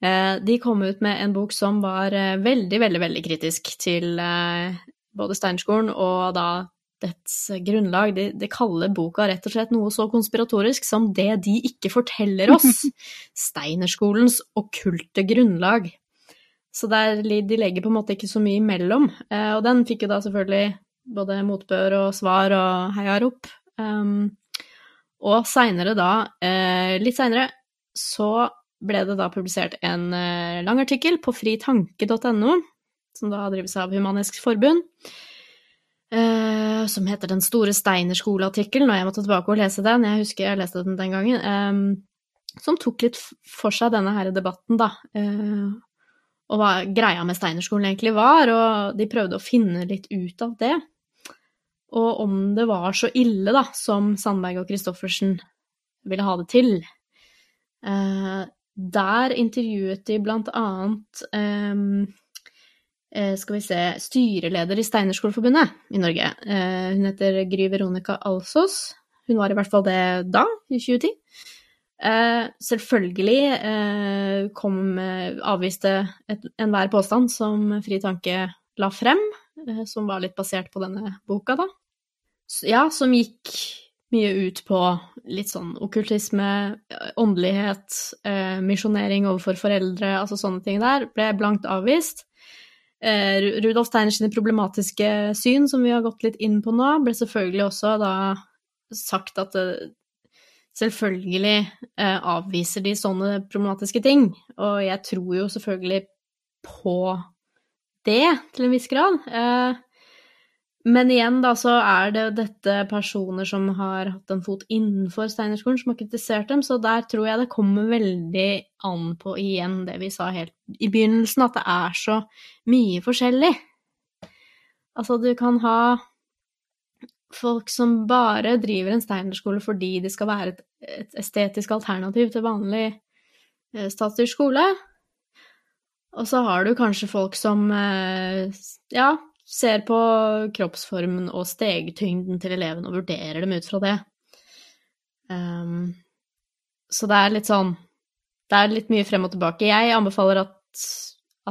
[SPEAKER 2] Eh, De kom ut med en bok som var eh, veldig, veldig, veldig kritisk til eh, både Steinerskolen og da dets grunnlag. De, de kaller boka rett og slett noe så konspiratorisk som det de ikke forteller oss. <laughs> Steinerskolens okkulte grunnlag. Så der, de legger på en måte ikke så mye imellom. Og den fikk jo da selvfølgelig både motbør og svar og heiarop. Um, og seinere da, litt seinere, så ble det da publisert en eh, lang artikkel på fritanke.no, som da drives av Humanisk Forbund, eh, som heter Den store Steinerskole-artikkelen, og jeg måtte tilbake og lese den, jeg husker jeg leste den den gangen, eh, som tok litt for seg denne her debatten, da. Og hva greia med Steinerskolen egentlig var, og de prøvde å finne litt ut av det. Og om det var så ille, da, som Sandberg og Christoffersen ville ha det til. Der intervjuet de blant annet eh, eh, skal vi se, styreleder i Steinerskoleforbundet i Norge. Eh, hun heter Gry Veronica Alsos. Hun var i hvert fall det da, i 2010. Eh, selvfølgelig eh, kom, eh, avviste enhver påstand som Fri Tanke la frem, eh, som var litt basert på denne boka, da. Ja, som gikk mye ut på litt sånn okkultisme, eh, åndelighet, eh, misjonering overfor foreldre, altså sånne ting der, ble blankt avvist. Eh, Rudolf Steiner sine problematiske syn, som vi har gått litt inn på nå, ble selvfølgelig også da sagt at det, selvfølgelig eh, avviser de sånne problematiske ting. Og jeg tror jo selvfølgelig på det, til en viss grad. Eh, men igjen, da, så er det dette personer som har hatt en fot innenfor Steinerskolen, som har kritisert dem, så der tror jeg det kommer veldig an på igjen det vi sa helt i begynnelsen, at det er så mye forskjellig. Altså, du kan ha folk som bare driver en Steinerskole fordi det skal være et, et estetisk alternativ til vanlig eh, statsstyrt skole. Og så har du kanskje folk som eh, ja, ser på kroppsformen og stegtyngden til eleven og vurderer dem ut fra det. Um, så det er litt sånn Det er litt mye frem og tilbake. Jeg anbefaler at,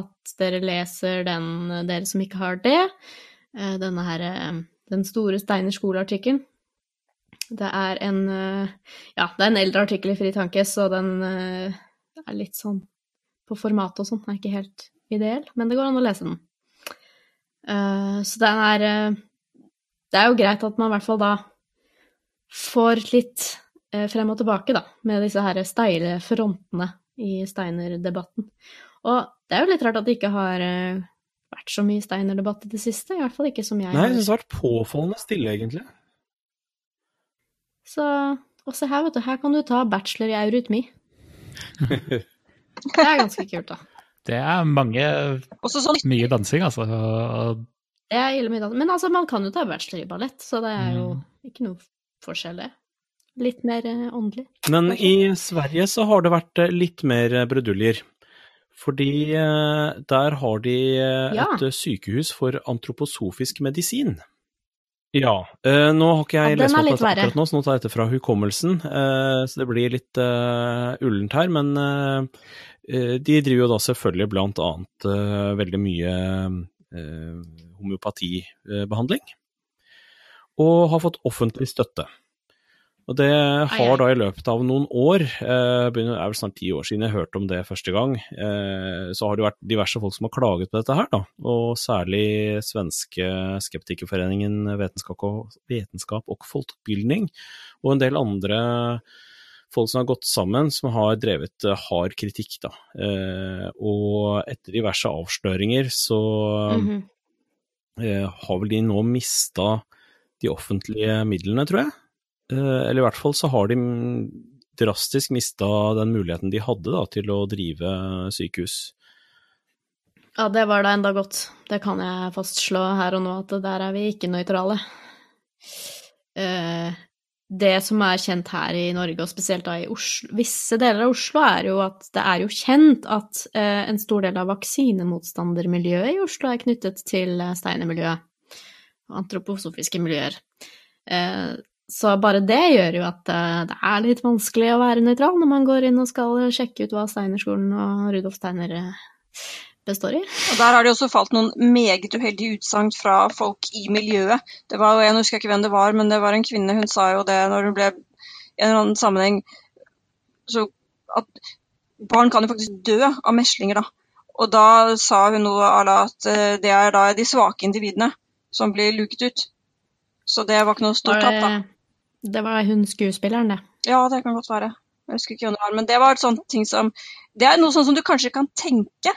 [SPEAKER 2] at dere leser den, dere som ikke har det. eh, Denne her eh, Den store Steiner skole-artikkelen. Det er en eh, Ja, det er en eldre artikkel i Fri Tanke, så den er litt sånn på formatet og sånn. Den er ikke helt ideell, men det går an å lese den. Eh, så den er eh, Det er jo greit at man i hvert fall da får litt eh, frem og tilbake, da, med disse her steile frontene i Steiner-debatten. Og det er jo litt rart at det ikke har vært så mye Steiner-debatt i det siste, i hvert fall ikke som jeg
[SPEAKER 3] Nei, jeg syns det har vært påfallende stille, egentlig.
[SPEAKER 2] Så og se her, vet du, her kan du ta bachelor i eurytmi. <laughs> Det er ganske kult, da.
[SPEAKER 5] Det er mange
[SPEAKER 4] Også sånn
[SPEAKER 5] Mye dansing, altså.
[SPEAKER 2] Det er ille mye dansing. Men altså, man kan jo ta bachelor i ballett, så det er jo
[SPEAKER 5] Mm.
[SPEAKER 2] ikke noe forskjell, det. Litt mer eh, åndelig.
[SPEAKER 3] Men i Sverige så har det vært eh, litt mer eh, bruduljer. Fordi der har de
[SPEAKER 2] Ja.
[SPEAKER 3] et eh, sykehus for antroposofisk medisin. Ja. eh, Nå har ikke jeg
[SPEAKER 2] Ja,
[SPEAKER 3] lest meg
[SPEAKER 2] litt
[SPEAKER 3] dette akkurat nå, så nå tar jeg dette fra hukommelsen. eh, Så det blir litt ullent her. Men de driver jo da selvfølgelig blant annet eh, veldig mye eh, homøopatibehandling. Og har fått offentlig støtte. Og det har da i løpet av noen år, eh, det er vel snart ti år siden jeg hørte om det første gang, eh, så har det vært diverse folk som har klaget på dette her, da. Og særlig svenske Skeptikerforeningen Vetenskap og, Vetenskap og Folkbildning, og en del andre folk som har gått sammen, som har drevet eh, hard kritikk, da. Eh, og etter diverse avsløringer så
[SPEAKER 2] Mhm.
[SPEAKER 3] eh, har vel de nå mista de offentlige midlene, tror jeg. Eh, eller i hvert fall så har de drastisk mista den muligheten de hadde da, til å drive sykehus.
[SPEAKER 2] Ja, det var da enda godt. Det kan jeg fastslå her og nå, at der er vi ikke nøytrale. Eh, det som er kjent her i Norge, og spesielt da i Oslo, visse deler av Oslo, er jo at det er jo kjent at eh, en stor del av vaksinemotstandermiljøet i Oslo er knyttet til eh, steinermiljøet og antroposofiske miljøer. Eh, så bare det gjør jo at eh, det er litt vanskelig å være nøytral når man går inn og skal sjekke ut hva Steinerskolen og Rudolf Steiner eh, består i.
[SPEAKER 4] Og Der har det også falt noen meget uheldige utsagn fra folk i miljøet. Det var jo, Jeg husker ikke hvem det var, men det var en kvinne. Hun sa jo det når hun ble i en eller annen sammenheng så at Barn kan jo faktisk dø av meslinger, da. Og da sa hun noe à la at eh, det er da de svake individene som blir luket ut. Så det var ikke noe stort tap, da.
[SPEAKER 2] det, var hun skuespilleren, det.
[SPEAKER 4] Ja, det kan godt være. Jeg husker ikke hvem det var. Men det var sånne ting som Det er noe sånn som du kanskje kan tenke,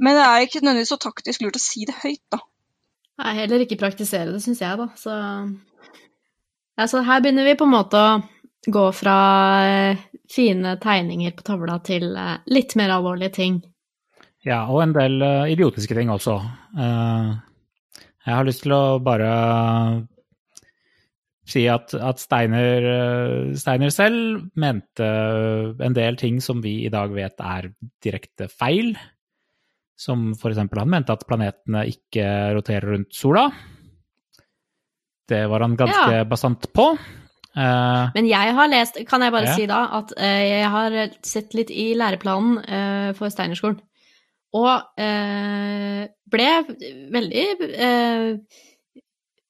[SPEAKER 4] men det er ikke nødvendigvis så taktisk lurt å si det høyt, da.
[SPEAKER 2] Nei, heller ikke praktisere det, syns jeg, da. Så altså, her begynner vi på en måte å gå fra eh, fine tegninger på tavla til eh, litt mer alvorlige ting.
[SPEAKER 5] Ja, og en del uh, idiotiske ting også. Jeg har lyst til å bare si at, at Steiner, Steiner, selv mente en del ting som vi i dag vet er direkte feil. Som f.eks. han mente at planetene ikke roterer rundt sola. Det var han ganske
[SPEAKER 2] Ja.
[SPEAKER 5] bastant på. Uh,
[SPEAKER 2] Men jeg har lest, kan jeg bare
[SPEAKER 5] Ja.
[SPEAKER 2] si da, at uh, jeg har sett litt i læreplanen uh, for Steinerskolen, og ble veldig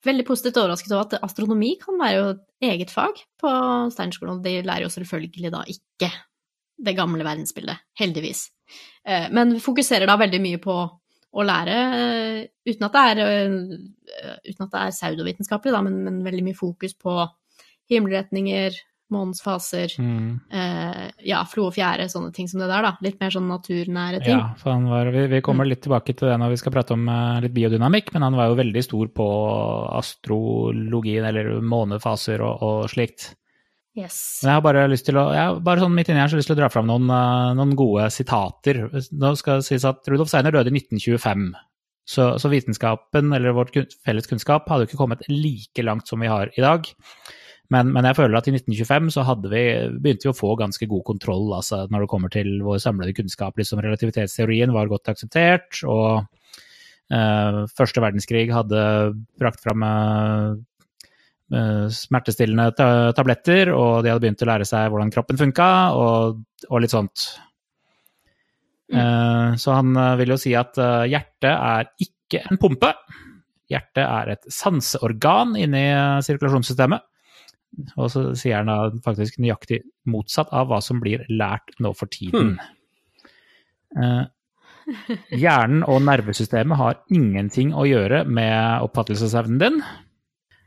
[SPEAKER 2] veldig positivt overrasket over at astronomi kan være jo et eget fag på Steinerskolen, og de lærer jo selvfølgelig da ikke det gamle verdensbildet, heldigvis. Eh, men fokuserer da veldig mye på å lære, eh, uten at det er, eh, uten at det er pseudovitenskapelig, da, men, men veldig mye fokus på himmelretninger, månens faser,
[SPEAKER 5] mm.
[SPEAKER 2] eh, ja, flo og fjære, sånne ting som det der, da. Litt mer sånn naturnære ting.
[SPEAKER 5] Ja, for han var, vi, vi kommer litt tilbake til det når vi skal prate om litt biodynamikk, men han var jo veldig stor på astrologien, eller månefaser og, og slikt.
[SPEAKER 2] Yes.
[SPEAKER 5] Men jeg har bare lyst til å, jeg bare sånn midt inni her så lyst til å dra fram noen, eh, noen gode sitater. Nå skal det sies at Rudolf Steiner døde i 1925. Så, så vitenskapen, eller vårt felles kunnskap, hadde jo ikke kommet like langt som vi har i dag. Men, men jeg føler at i 1925 så vi, begynte vi å få ganske god kontroll altså når det kommer til vår samlede kunnskap. Liksom relativitetsteorien var godt akseptert, og eh, første verdenskrig hadde brakt fram eh, smertestillende tabletter, og de hadde begynt å lære seg hvordan kroppen funka, og, og litt sånt. Mm. så han eh, vil jo si at eh, hjertet er ikke en pumpe. Hjertet er et sanseorgan inni eh, sirkulasjonssystemet. Og så sier han da faktisk nøyaktig motsatt av hva som blir lært nå for tiden. Mm. hjernen og nervesystemet har ingenting å gjøre med oppfattelsesevnen din.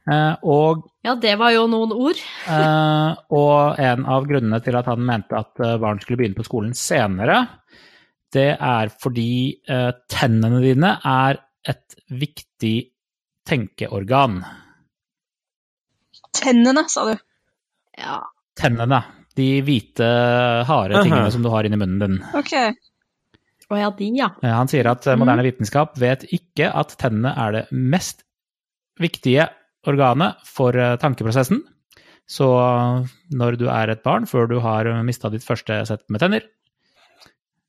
[SPEAKER 5] Eh, og
[SPEAKER 2] Ja, det var jo noen ord. <laughs>
[SPEAKER 5] Eh, og en av grunnene til at han mente at eh, barn skulle begynne på skolen senere, det er fordi eh, tennene dine er et viktig tenkeorgan.
[SPEAKER 4] Tennene, sa du.
[SPEAKER 2] Ja.
[SPEAKER 5] Tennene. De hvite, harde tingene som du har inni munnen din.
[SPEAKER 4] OK.
[SPEAKER 2] Å ja, de, ja.
[SPEAKER 5] Han sier at moderne vitenskap vet ikke at tennene er det mest viktige organet for eh, tankeprosessen. Så når du er et barn, før du har mista ditt første sett med tenner,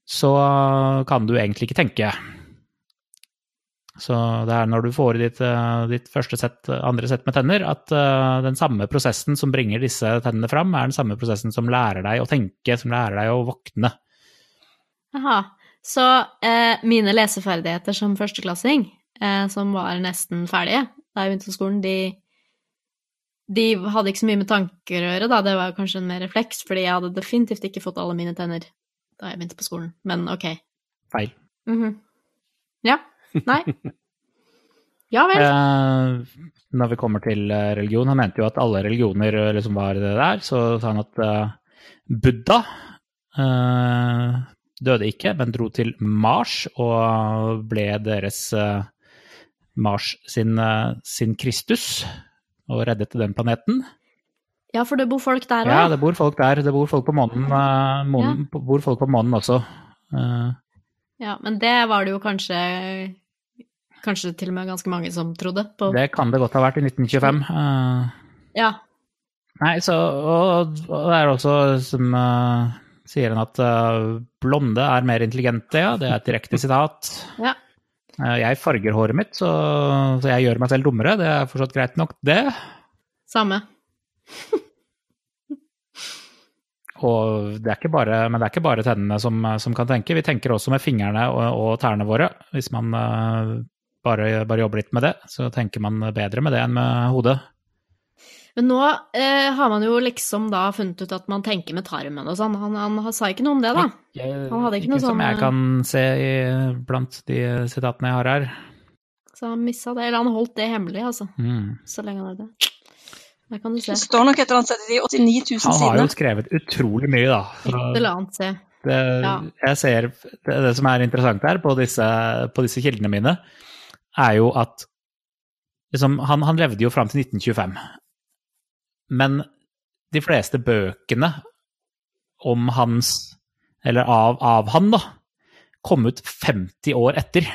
[SPEAKER 5] så kan du egentlig ikke tenke. Så det er når du får ditt, eh, ditt første sett, andre sett med tenner, at eh, den samme prosessen som bringer disse tennene fram, er den samme prosessen som lærer deg å tenke, som lærer deg å våkne.
[SPEAKER 2] Aha. Så eh, mine leseferdigheter som førsteklassing, eh, som var nesten ferdige da jeg begynte på skolen, de, de hadde ikke så mye med tanker å gjøre, da. Det var kanskje en mer refleks, fordi jeg hadde definitivt ikke fått alle mine tenner da jeg begynte på skolen. Men ok.
[SPEAKER 5] Feil.
[SPEAKER 2] Mhm. Ja. Nei. <laughs> Ja vel.
[SPEAKER 5] Eh, når vi kommer til eh, religion, han mente jo at alle religioner eh, liksom var det der, så sa han at eh, Buddha eh, døde ikke, men dro til Mars og ble deres eh, Mars sin, eh, sin Kristus og reddet den planeten.
[SPEAKER 2] Ja, for det bor folk der òg.
[SPEAKER 5] Ja, det bor folk der. Det bor folk på månen, månen ja. bor folk på månen også. Eh,
[SPEAKER 2] Ja, men det var det jo kanskje Kanskje til og med ganske mange som trodde på.
[SPEAKER 5] det kan det godt ha vært i 1925. Eh,
[SPEAKER 2] Ja.
[SPEAKER 5] Nei, så Og, og det er også som uh, sier han at uh, blonde er mer intelligente, ja. Det er et direkte sitat.
[SPEAKER 2] ja.
[SPEAKER 5] Eh, jeg farger håret mitt, så, så jeg gjør meg selv dummere. Det er fortsatt greit nok, det.
[SPEAKER 2] Samme.
[SPEAKER 5] Og det er ikke bare, men det er ikke bare tennene som, som kan tenke. Vi tenker også med fingrene og, og tærne våre. Hvis man uh, bare, bare jobber litt med det, så tenker man bedre med det enn med hodet.
[SPEAKER 2] Men nå eh, har man jo liksom da funnet ut at man tenker med tarmen og sånn. Han, han, sa ikke noe om det, da. Han hadde ikke noe
[SPEAKER 5] som
[SPEAKER 2] sånn,
[SPEAKER 5] jeg kan se i, blant de sitatene jeg har her.
[SPEAKER 2] Så han missa det. Eller han holdt det hemmelig, altså.
[SPEAKER 5] Mm.
[SPEAKER 2] Så lenge han hadde det. Der kan du se.
[SPEAKER 4] Det står nok et eller annet sted i de 89 000
[SPEAKER 5] Han har jo skrevet utrolig mye, da. Så
[SPEAKER 2] Et eller annet, se.
[SPEAKER 5] det,
[SPEAKER 2] Ja.
[SPEAKER 5] jeg ser, det, det som er interessant her på disse, på disse kildene mine, er jo at liksom, han, han levde jo fram til 1925. Men de fleste bøkene om hans, eller av, av han, da, kom ut 50 år etter.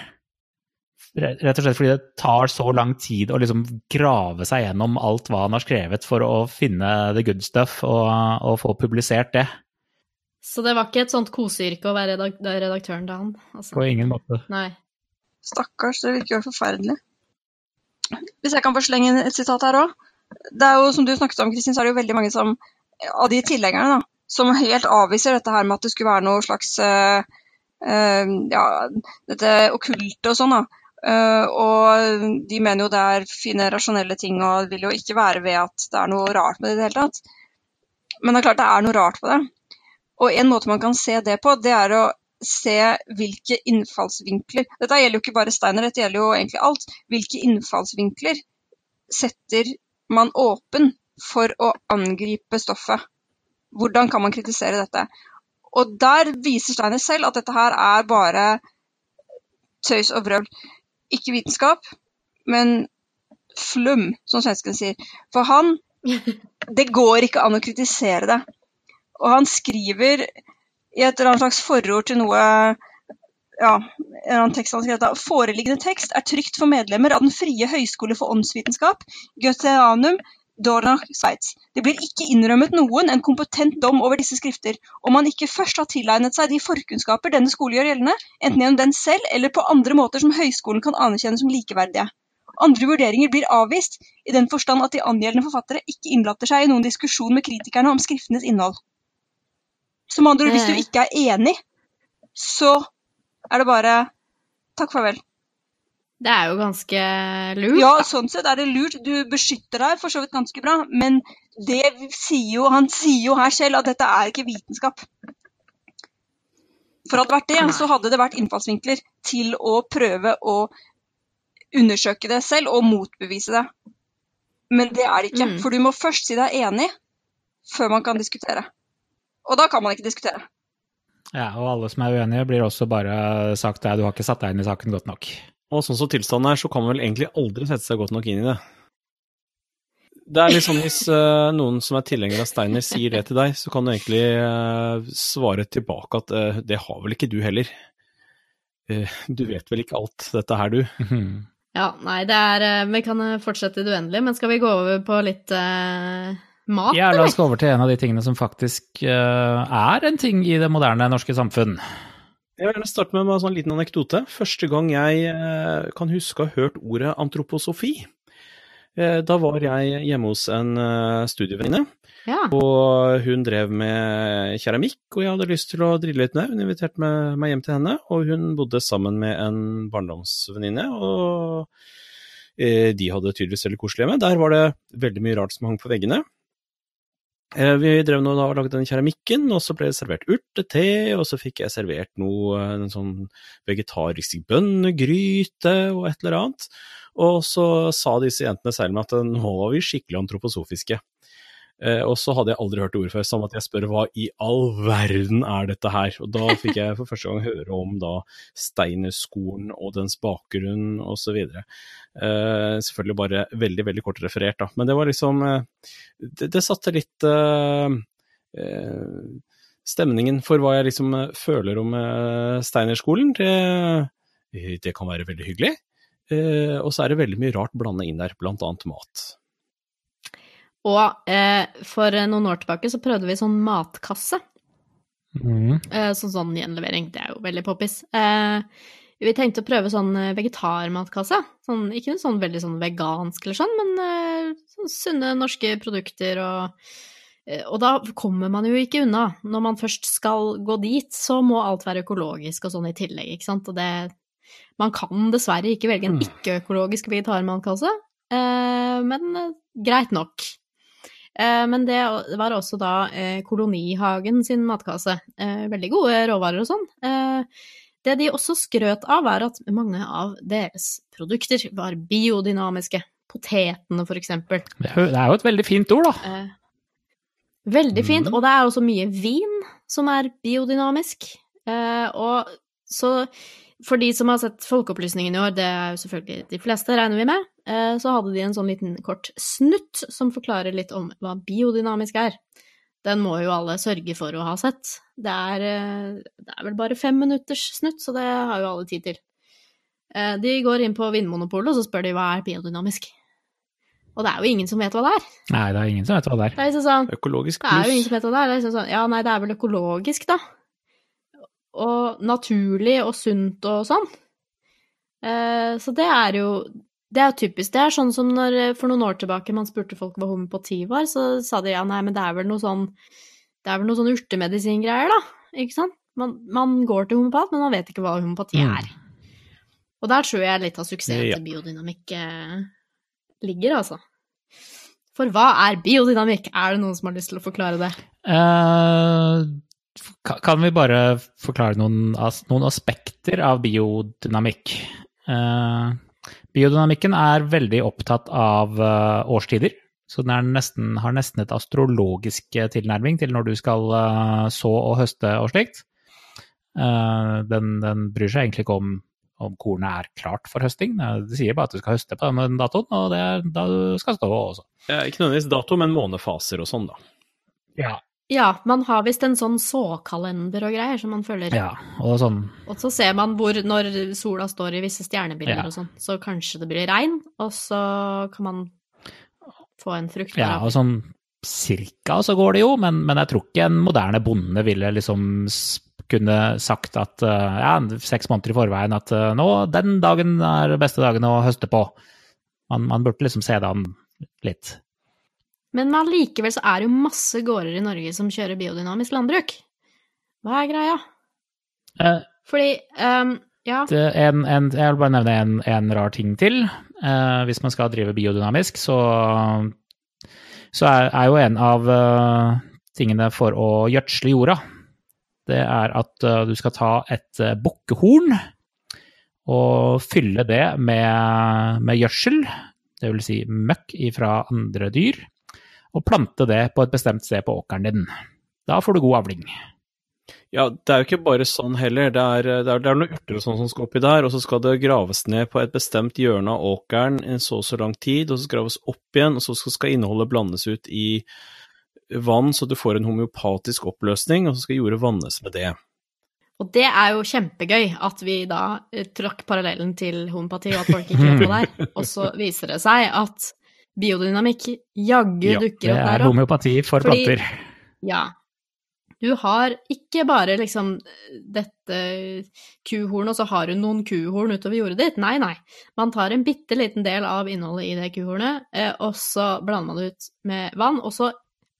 [SPEAKER 5] Rett og slett fordi det tar så lang tid å liksom grave seg gjennom alt hva han har skrevet for å finne the good stuff og, og få publisert det.
[SPEAKER 2] Så det var ikke et sånt koseyrke å være redak redaktøren til han? Altså.
[SPEAKER 5] På ingen måte.
[SPEAKER 2] Nei.
[SPEAKER 4] Stakkars, det virker jo forferdelig. Hvis jeg kan få slenge inn et sitat her òg. Det er jo, som du snakket om, Kristin, så er det jo veldig mange som, av de tilhengerne som helt avviser dette her med at det skulle være noe slags uh, uh, Ja, dette okkulte og sånn, da. Uh, og de mener jo det er fine, rasjonelle ting og vil jo ikke være ved at det er noe rart med det i det hele tatt. Men det er klart det er noe rart på det. Og en måte man kan se det på, det er å se hvilke innfallsvinkler Dette gjelder jo ikke bare Steiner, dette gjelder jo egentlig alt. Hvilke innfallsvinkler setter man åpen for å angripe stoffet? Hvordan kan man kritisere dette? Og der viser Steiner selv at dette her er bare tøys og vrøvl. Ikke vitenskap, men flum, som svenskene sier. For han <laughs> Det går ikke an å kritisere det. Og han skriver i et eller annet slags forord til noe ja, en annen tekst han skrev da. Foreliggende tekst er trygt for medlemmer av Den frie høyskole for åndsvitenskap, Goetheanum, Dornach, Sveits. Det blir ikke innrømmet noen en kompetent dom over disse skrifter, om man ikke først har tilegnet seg de forkunnskaper denne skole gjør gjeldende, enten gjennom den selv eller på andre måter som høyskolen kan anerkjenne som likeverdige. Andre vurderinger blir avvist, i den forstand at de angjeldende forfattere ikke innlater seg i noen diskusjon med kritikerne om skriftenes innhold. Som andre ord, hvis du
[SPEAKER 2] Eh.
[SPEAKER 4] ikke er enig, så er det bare takk, farvel.
[SPEAKER 2] Det er jo ganske lurt.
[SPEAKER 4] Ja,
[SPEAKER 2] da.
[SPEAKER 4] sånn sett er det lurt. Du beskytter deg for så vidt ganske bra, men det sier jo, han sier jo her selv at dette er ikke vitenskap. For hadde det vært det, så hadde det vært innfallsvinkler til å prøve å undersøke det selv og motbevise det. Men det er det ikke,
[SPEAKER 2] Mm.
[SPEAKER 4] for du må først si deg enig før man kan diskutere. Og da kan man ikke diskutere.
[SPEAKER 5] Ja, og alle som er uenige, blir også bare sagt at du har ikke satt deg inn i saken godt nok.
[SPEAKER 3] Og sånn som tilstanden er, så kan man vel egentlig aldri sette seg godt nok inn i det. Det er liksom hvis uh, noen som er tilhenger av Steiner sier det til deg, så kan du egentlig uh, svare tilbake at uh, det har vel ikke du heller. Eh, du vet vel ikke alt dette her, du.
[SPEAKER 5] Mhm. <laughs>
[SPEAKER 2] Ja, nei, det er Vi kan fortsette i det uendelige, men skal vi gå over på litt mat,
[SPEAKER 5] Ja, la oss gå over til en av de tingene som faktisk uh, er en ting i det moderne norske samfunn.
[SPEAKER 3] Jeg vil gjerne starte med en sånn liten anekdote. Første gang jeg uh, kan huske å ha hørt ordet antroposofi, uh, da var jeg hjemme hos en studievenninne.
[SPEAKER 2] Ja.
[SPEAKER 3] Og hun drev med keramikk, og jeg hadde lyst til å drille litt med. Hun inviterte meg, hjem til henne, og hun bodde sammen med en barndomsvenninne. Og eh, de hadde tydeligvis veldig koselig hjemme. Der var det veldig mye rart som hang på veggene. Eh, vi drev nå og lagde den keramikken, og så ble det servert urtete, og så fikk jeg servert noe, en sånn vegetarisk bønnegryte og et eller annet. Og så sa disse jentene selv meg at nå var vi skikkelig antroposofiske. Eh, og så hadde jeg aldri hørt ordet før, sånn at jeg spør hva i all verden er dette her? Og da fikk jeg for første gang høre om da Steinerskolen og dens bakgrunn osv. Eh, selvfølgelig bare veldig, veldig kort referert, da. Men det var liksom eh, Det, det satte litt eh, eh, Stemningen for hva jeg liksom føler om eh, Steinerskolen, det, det kan være veldig hyggelig. Eh, og så er det veldig mye rart blanda inn der, blant annet mat.
[SPEAKER 2] Og eh, for noen år tilbake så prøvde vi sånn matkasse.
[SPEAKER 5] Mm.
[SPEAKER 2] Eh, sånn, sånn gjenlevering, det er jo veldig poppis. Eh, vi tenkte å prøve sånn eh, vegetarmatkasse. Sånn, ikke sånn veldig sånn vegansk eller sånn, men eh, sånn sunne norske produkter og eh, Og da kommer man jo ikke unna. Når man først skal gå dit, så må alt være økologisk og sånn i tillegg, ikke sant. Og det Man kan dessverre ikke velge en
[SPEAKER 5] Mm.
[SPEAKER 2] ikke-økologisk vegetarmatkasse, eh, men eh, greit nok. Eh, Men det var også da eh, Kolonihagen sin matkasse. Eh, Veldig gode råvarer og sånn. Det de også skrøt av, er at mange av deres produkter var biodynamiske. Potetene, for eksempel.
[SPEAKER 5] Det er jo- et veldig fint ord, da.
[SPEAKER 2] Veldig fint.
[SPEAKER 5] Mhm.
[SPEAKER 2] Og det er også mye vin som er biodynamisk. Og så for de som har sett Folkeopplysningen i år, det er jo selvfølgelig de fleste, regner vi med, eh, så hadde de en sånn liten kort snutt som forklarer litt om hva biodynamisk er. Den må jo alle sørge for å ha sett. Det er, eh, det er vel bare fem minutters snutt, så det har jo alle tid til. Eh, De går inn på Vinmonopolet, og så spør de hva er biodynamisk. Og det er jo ingen som vet hva det er.
[SPEAKER 5] Nei, det er ingen som vet hva det er.
[SPEAKER 2] Det er liksom sånn,
[SPEAKER 3] Økologisk
[SPEAKER 2] det er jo ingen som vet hva det er. Det er liksom sånn, ja, nei, det er vel økologisk, da. Og naturlig og sunt og sånn. Eh, så det er jo Det er typisk. Det er sånn som når for noen år tilbake man spurte folk hva homopati var, så sa de ja, nei, men det er vel noe sånn Det er vel noe sånn urtemedisingreier, da. Ikke sant? Man, man går til homopat, men man vet ikke hva homopati
[SPEAKER 5] Mm.
[SPEAKER 2] er. Og der tror jeg litt av suksessen
[SPEAKER 3] Ja.
[SPEAKER 2] til biodynamikk eh, ligger, altså. For hva er biodynamikk? Er det noen som har lyst til å forklare det?
[SPEAKER 5] Ka- kan vi bare forklare noen, noen aspekter av biodynamikk? Uh, biodynamikken er veldig opptatt av uh, årstider. Så den nesten, har nesten et astrologisk eh, tilnærming til når du skal uh, så og høste og slikt. Den, den bryr seg egentlig ikke om om kornet er klart for høsting. Det sier bare at du skal høste på den datoen, og det er da du skal stå også.
[SPEAKER 3] Ja, ikke nødvendigvis dato, men månefaser og sånn, da.
[SPEAKER 5] Ja.
[SPEAKER 2] Ja, man har visst en sånn såkalender og greier som man følger.
[SPEAKER 5] ja. Og sånn
[SPEAKER 2] Og så ser man hvor, når sola står i visse stjernebilder
[SPEAKER 5] Ja.
[SPEAKER 2] og sånn, så kanskje det blir regn, og så kan man få en frukt
[SPEAKER 5] Ja, og sånn cirka så går det jo, men, men jeg tror ikke en moderne bonde ville liksom kunne sagt at eh, ja, seks måneder i forveien at eh, nå, den dagen er beste dagen å høste på. Man, man burde liksom se det an litt.
[SPEAKER 2] Men allikevel så er det jo masse gårder i Norge som kjører biodynamisk landbruk. Hva er greia?
[SPEAKER 5] Eh,
[SPEAKER 2] Fordi, um, ja,
[SPEAKER 5] det en, en, jeg vil bare nevne en, en rar ting til. Eh, hvis man skal drive biodynamisk, så, så er, er jo en av uh, tingene for å gjødsle jorda, det er at uh, du skal ta et uh, bukkehorn og fylle det med, med gjødsel, det vil si møkk fra andre dyr, og plante det på et bestemt sted på åkeren din. Da får du god avling.
[SPEAKER 3] Ja, det er jo ikke bare sånn heller. Det er, det er, det er noen urter og sånn som skal oppi der, og så skal det graves ned på et bestemt hjørne av åkeren en så og så lang tid, og så graves opp igjen, og så skal innholdet blandes ut i vann, så du får en homeopatisk oppløsning, og så skal jordet vannes med det.
[SPEAKER 2] og det er jo kjempegøy at vi da eh, trakk parallellen til homopati, og at folk ikke vet hva det er. <laughs> Og så viser det seg at biodynamikk jaggu
[SPEAKER 3] Ja,
[SPEAKER 2] dukker
[SPEAKER 5] Det
[SPEAKER 2] opp
[SPEAKER 5] er
[SPEAKER 2] der òg.
[SPEAKER 5] homeopati for
[SPEAKER 2] Fordi-
[SPEAKER 5] planter.
[SPEAKER 2] Ja. Du har ikke bare liksom dette kuhornet, og så har du noen kuhorn utover jordet ditt. Nei, nei. Man tar en bitte liten del av innholdet i det kuhornet, eh, og så blander man det ut med vann. Og så,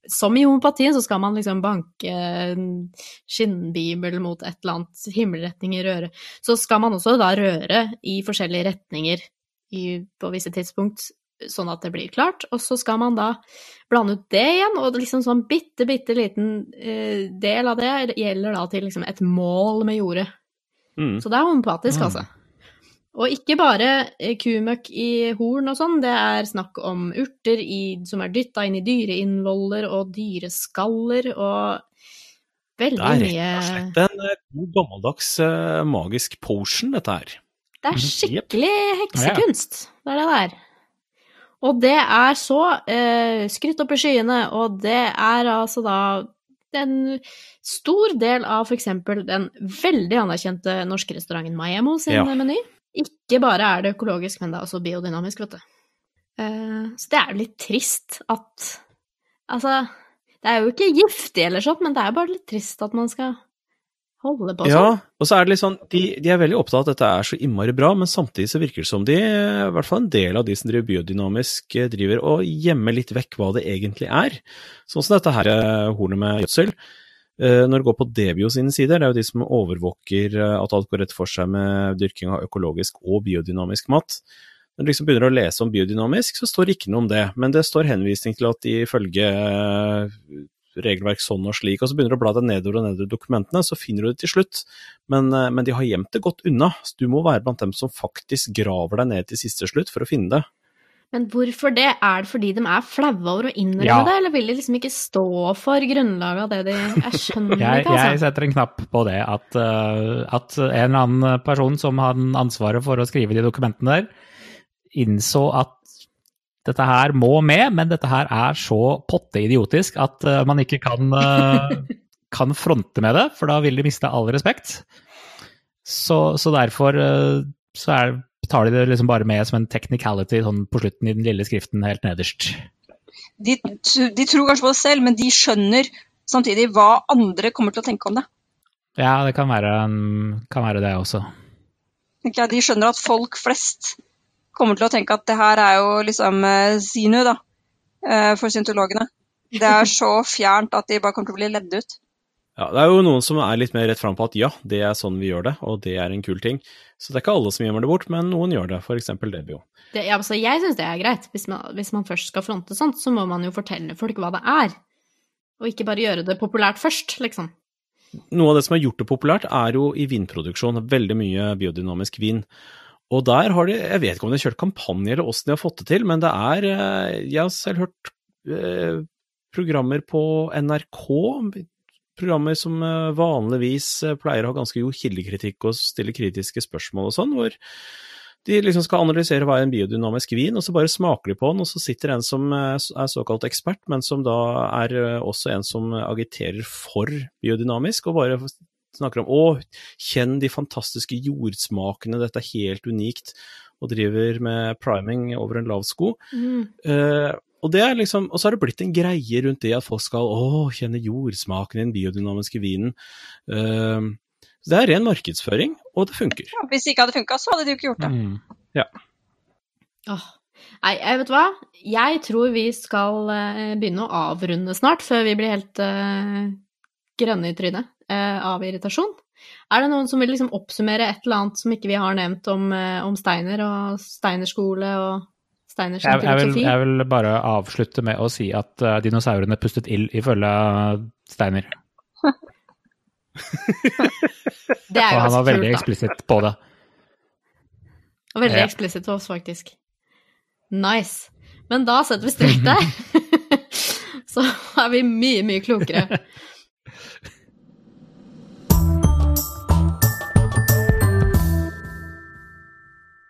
[SPEAKER 2] som i homopatien, så skal man liksom banke en skinnbibel mot et eller annet himmelretning i røret. Så skal man også da røre i forskjellige retninger i, på visse tidspunkt, sånn at det blir klart. Og så skal man da blande ut det igjen, og liksom sånn bitte, bitte liten eh, del av det gjelder da til liksom et mål med jordet.
[SPEAKER 3] Mm.
[SPEAKER 2] Så det er homopatisk,
[SPEAKER 5] Mm.
[SPEAKER 2] altså. Og ikke bare eh, kumøkk i horn og sånn, det er snakk om urter i, som er dytta inn i dyreinnvoller og dyreskaller og
[SPEAKER 3] Det
[SPEAKER 2] veldig
[SPEAKER 3] er
[SPEAKER 2] mye
[SPEAKER 3] rett og slett en eh, god gammeldags eh, magisk potion, dette her.
[SPEAKER 2] Det er
[SPEAKER 3] Mhm.
[SPEAKER 2] skikkelig heksekunst. Det er det der. Og det er så eh, skrytt opp i skyene, og det er altså da en stor del av eksempel den veldig anerkjente norske restauranten Maiemo sin
[SPEAKER 3] Ja.
[SPEAKER 2] meny. Ikke bare er det økologisk, men det er også biodynamisk, vet du. Eh, så det er jo litt trist at Altså, det er jo ikke giftig eller sånn, men det er bare litt trist at man skal holde på
[SPEAKER 3] Ja,
[SPEAKER 2] sånn.
[SPEAKER 3] og så er det litt sånn, de, de er veldig opptatt av at dette er så innmari bra, men samtidig så virker det som de, i hvert fall en del av de som driver biodynamisk, eh, driver og gjemmer litt vekk hva det egentlig er. Sånn som dette her eh, hornet med gjødsel. Eh, Når det går på Debio sine sider, det er jo de som overvåker eh, at alt går rett for seg med dyrking av økologisk og biodynamisk mat. Når du liksom begynner å lese om biodynamisk, så står det ikke noe om det, men det står henvisning til at ifølge eh, regelverk sånn og slik, og så begynner du å bla deg nedover og nedover i dokumentene, så finner du det til slutt. Men, eh, men de har gjemt det godt unna, så du må være blant dem som faktisk graver deg ned til siste slutt for å finne det.
[SPEAKER 2] Men hvorfor det? Er det fordi de er flaue over å innrømme
[SPEAKER 5] Ja.
[SPEAKER 2] det, eller vil de liksom ikke stå for grunnlaget av det de Jeg skjønner
[SPEAKER 5] Jeg,
[SPEAKER 2] ikke, <laughs>
[SPEAKER 5] jeg
[SPEAKER 2] altså.
[SPEAKER 5] setter en knapp på det, at, eh, at en eller annen person som hadde ansvaret for å skrive de dokumentene der, innså at dette her må med, men dette her er så potte idiotisk at eh, man ikke kan, eh, <laughs> kan fronte med det, for da vil de miste all respekt. Så, så derfor eh, så er, tar de det liksom bare med som en technicality sånn på slutten i den lille skriften helt nederst.
[SPEAKER 4] De, de tror kanskje på det selv, men de skjønner samtidig hva andre kommer til å tenke om det.
[SPEAKER 5] Ja, det kan være, kan være det også.
[SPEAKER 4] De skjønner at folk flest kommer til å tenke at det her er jo liksom Zinu, da, eh, for syntologene. Det er så fjernt at de bare kommer til å bli ledd ut.
[SPEAKER 3] Ja, det er jo noen som er litt mer rett fram på at ja, det er sånn vi gjør det, og det er en kul ting. Så det er ikke alle som gjemmer det bort, men noen gjør det, f.eks. Debio.
[SPEAKER 2] Det, ja, altså, jeg syns det er greit. Hvis man, hvis man først skal fronte sånt, så må man jo fortelle folk hva det er. Og ikke bare gjøre det populært først, liksom.
[SPEAKER 3] Noe av det som har gjort det populært, er jo i vinproduksjon. Veldig mye biodynamisk vin. Og der har de, jeg vet ikke om de har kjørt kampanje eller åssen de har fått det til, men det er eh, Jeg har selv hørt eh, programmer på NRK, programmer som eh, vanligvis pleier å ha ganske god kildekritikk og stille kritiske spørsmål og sånn, hvor de liksom skal analysere hva er en biodynamisk vin, og så bare smaker de på den, og så sitter en som er såkalt ekspert, men som da er også en som agiterer for biodynamisk, og bare snakker om å, kjenn de fantastiske jordsmakene, dette er helt unikt, og driver med priming over en lav sko.
[SPEAKER 2] Mm.
[SPEAKER 3] Eh, og det er liksom, og så har det blitt en greie rundt det at folk skal å, kjenne jordsmaken i den biodynamiske vinen. Eh, så det er ren markedsføring, og det funker.
[SPEAKER 4] Ja, hvis det ikke hadde funka, så hadde de jo ikke gjort det.
[SPEAKER 5] Mm.
[SPEAKER 2] Åh. Nei, jeg vet hva? Jeg tror vi skal eh, begynne å avrunde snart, før vi blir helt uh, grønne i trynet av irritasjon. Er det noen som vil liksom oppsummere et eller annet som ikke vi har nevnt om, eh, om Steiner og Steiner-skole og Steiners
[SPEAKER 5] Jeg, jeg, vil, jeg vil bare avslutte med å si at uh, dinosaurene pustet ild ifølge Steiner. <laughs>
[SPEAKER 2] Det er jo
[SPEAKER 5] Og
[SPEAKER 2] han
[SPEAKER 5] var veldig eksplisitt på det.
[SPEAKER 2] Og veldig eksplisitt på oss, faktisk. Nice. Men da setter vi strek der. <laughs> <laughs> Så er vi mye, mye klokere.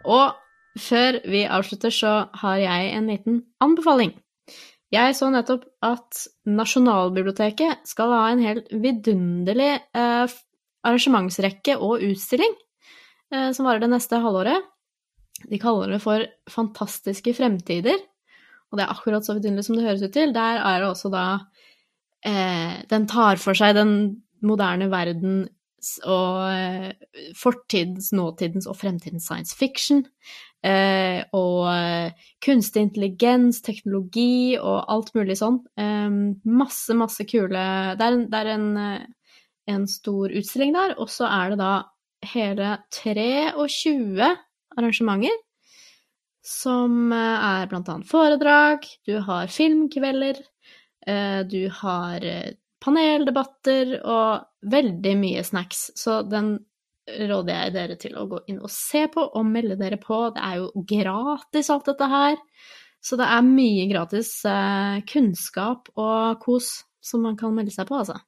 [SPEAKER 2] Og før vi avslutter, så har jeg en liten anbefaling. Jeg så nettopp at Nasjonalbiblioteket skal ha en helt vidunderlig eh, arrangementsrekke og utstilling eh, som varer det neste halvåret. De kaller det for Fantastiske fremtider, og det er akkurat så vidunderlig som det høres ut til. Der er det også da eh, Den tar for seg den moderne verden og eh, fortidens, nåtidens og fremtidens science fiction. Eh, og eh, kunstig intelligens, teknologi og alt mulig sånn. Eh, masse, masse kule Det er en, det er en, eh, en stor utstilling der, og så er det da hele 23 arrangementer. Som er blant annet foredrag, du har filmkvelder, eh, du har paneldebatter og veldig mye snacks. Så den råder jeg dere til å gå inn og se på og melde dere på. Det er jo gratis alt dette her. Så det er mye gratis eh, kunnskap og kos som man kan melde seg på, altså.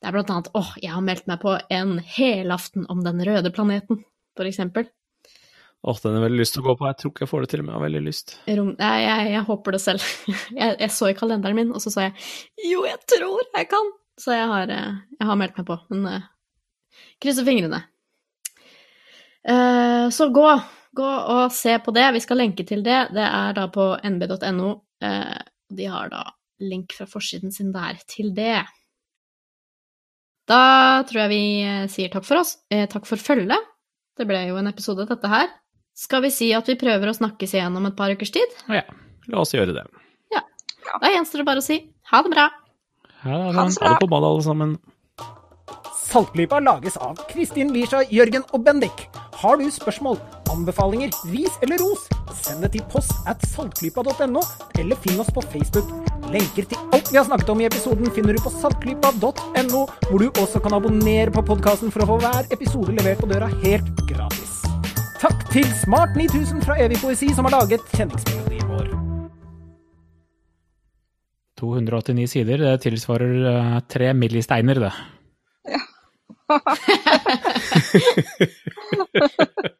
[SPEAKER 2] Det er blant annet åh, jeg har meldt meg på en helaften om den røde planeten, for eksempel.
[SPEAKER 3] Åh, den har veldig lyst til å gå på. Jeg tror ikke jeg får det til, men jeg har veldig lyst.
[SPEAKER 2] Rom, jeg, jeg, jeg håper det selv. <laughs> Jeg, jeg så i kalenderen min, og så sa jeg jo, jeg tror jeg kan. Så jeg har, eh, har meldt meg på, men uh, krysser fingrene. Uh, så gå, gå og se på det. Vi skal lenke til det. Det er da på nb.no. Uh, de har da link fra forsiden sin der til det. Da tror jeg vi sier takk for oss. Eh, takk for følget. Det ble jo en episode, dette her. Skal vi si at vi prøver å snakkes igjen om et par ukers tid?
[SPEAKER 5] Ja.
[SPEAKER 3] La oss gjøre det. Ja.
[SPEAKER 2] Da gjenstår det bare å si ha det bra.
[SPEAKER 5] Ha det.
[SPEAKER 4] Ha det
[SPEAKER 3] på badet, alle sammen.
[SPEAKER 1] Saltklypa lages av Kristin Lisha, Jørgen og Bendik. Har du spørsmål, anbefalinger, ris eller ros, send det til post at saltklypa.no, eller finn oss på Facebook. Lenker til alt vi har snakket om i episoden finner du på saltklypa.no, hvor du også kan abonnere på podkasten for å få hver episode levert på døra helt gratis. Til Smart 9000 fra Evig poesi som har laget kjenningsmelodien vår.
[SPEAKER 5] 289 sider, det tilsvarer eh, tre millisteiner, det. <laughs> <laughs>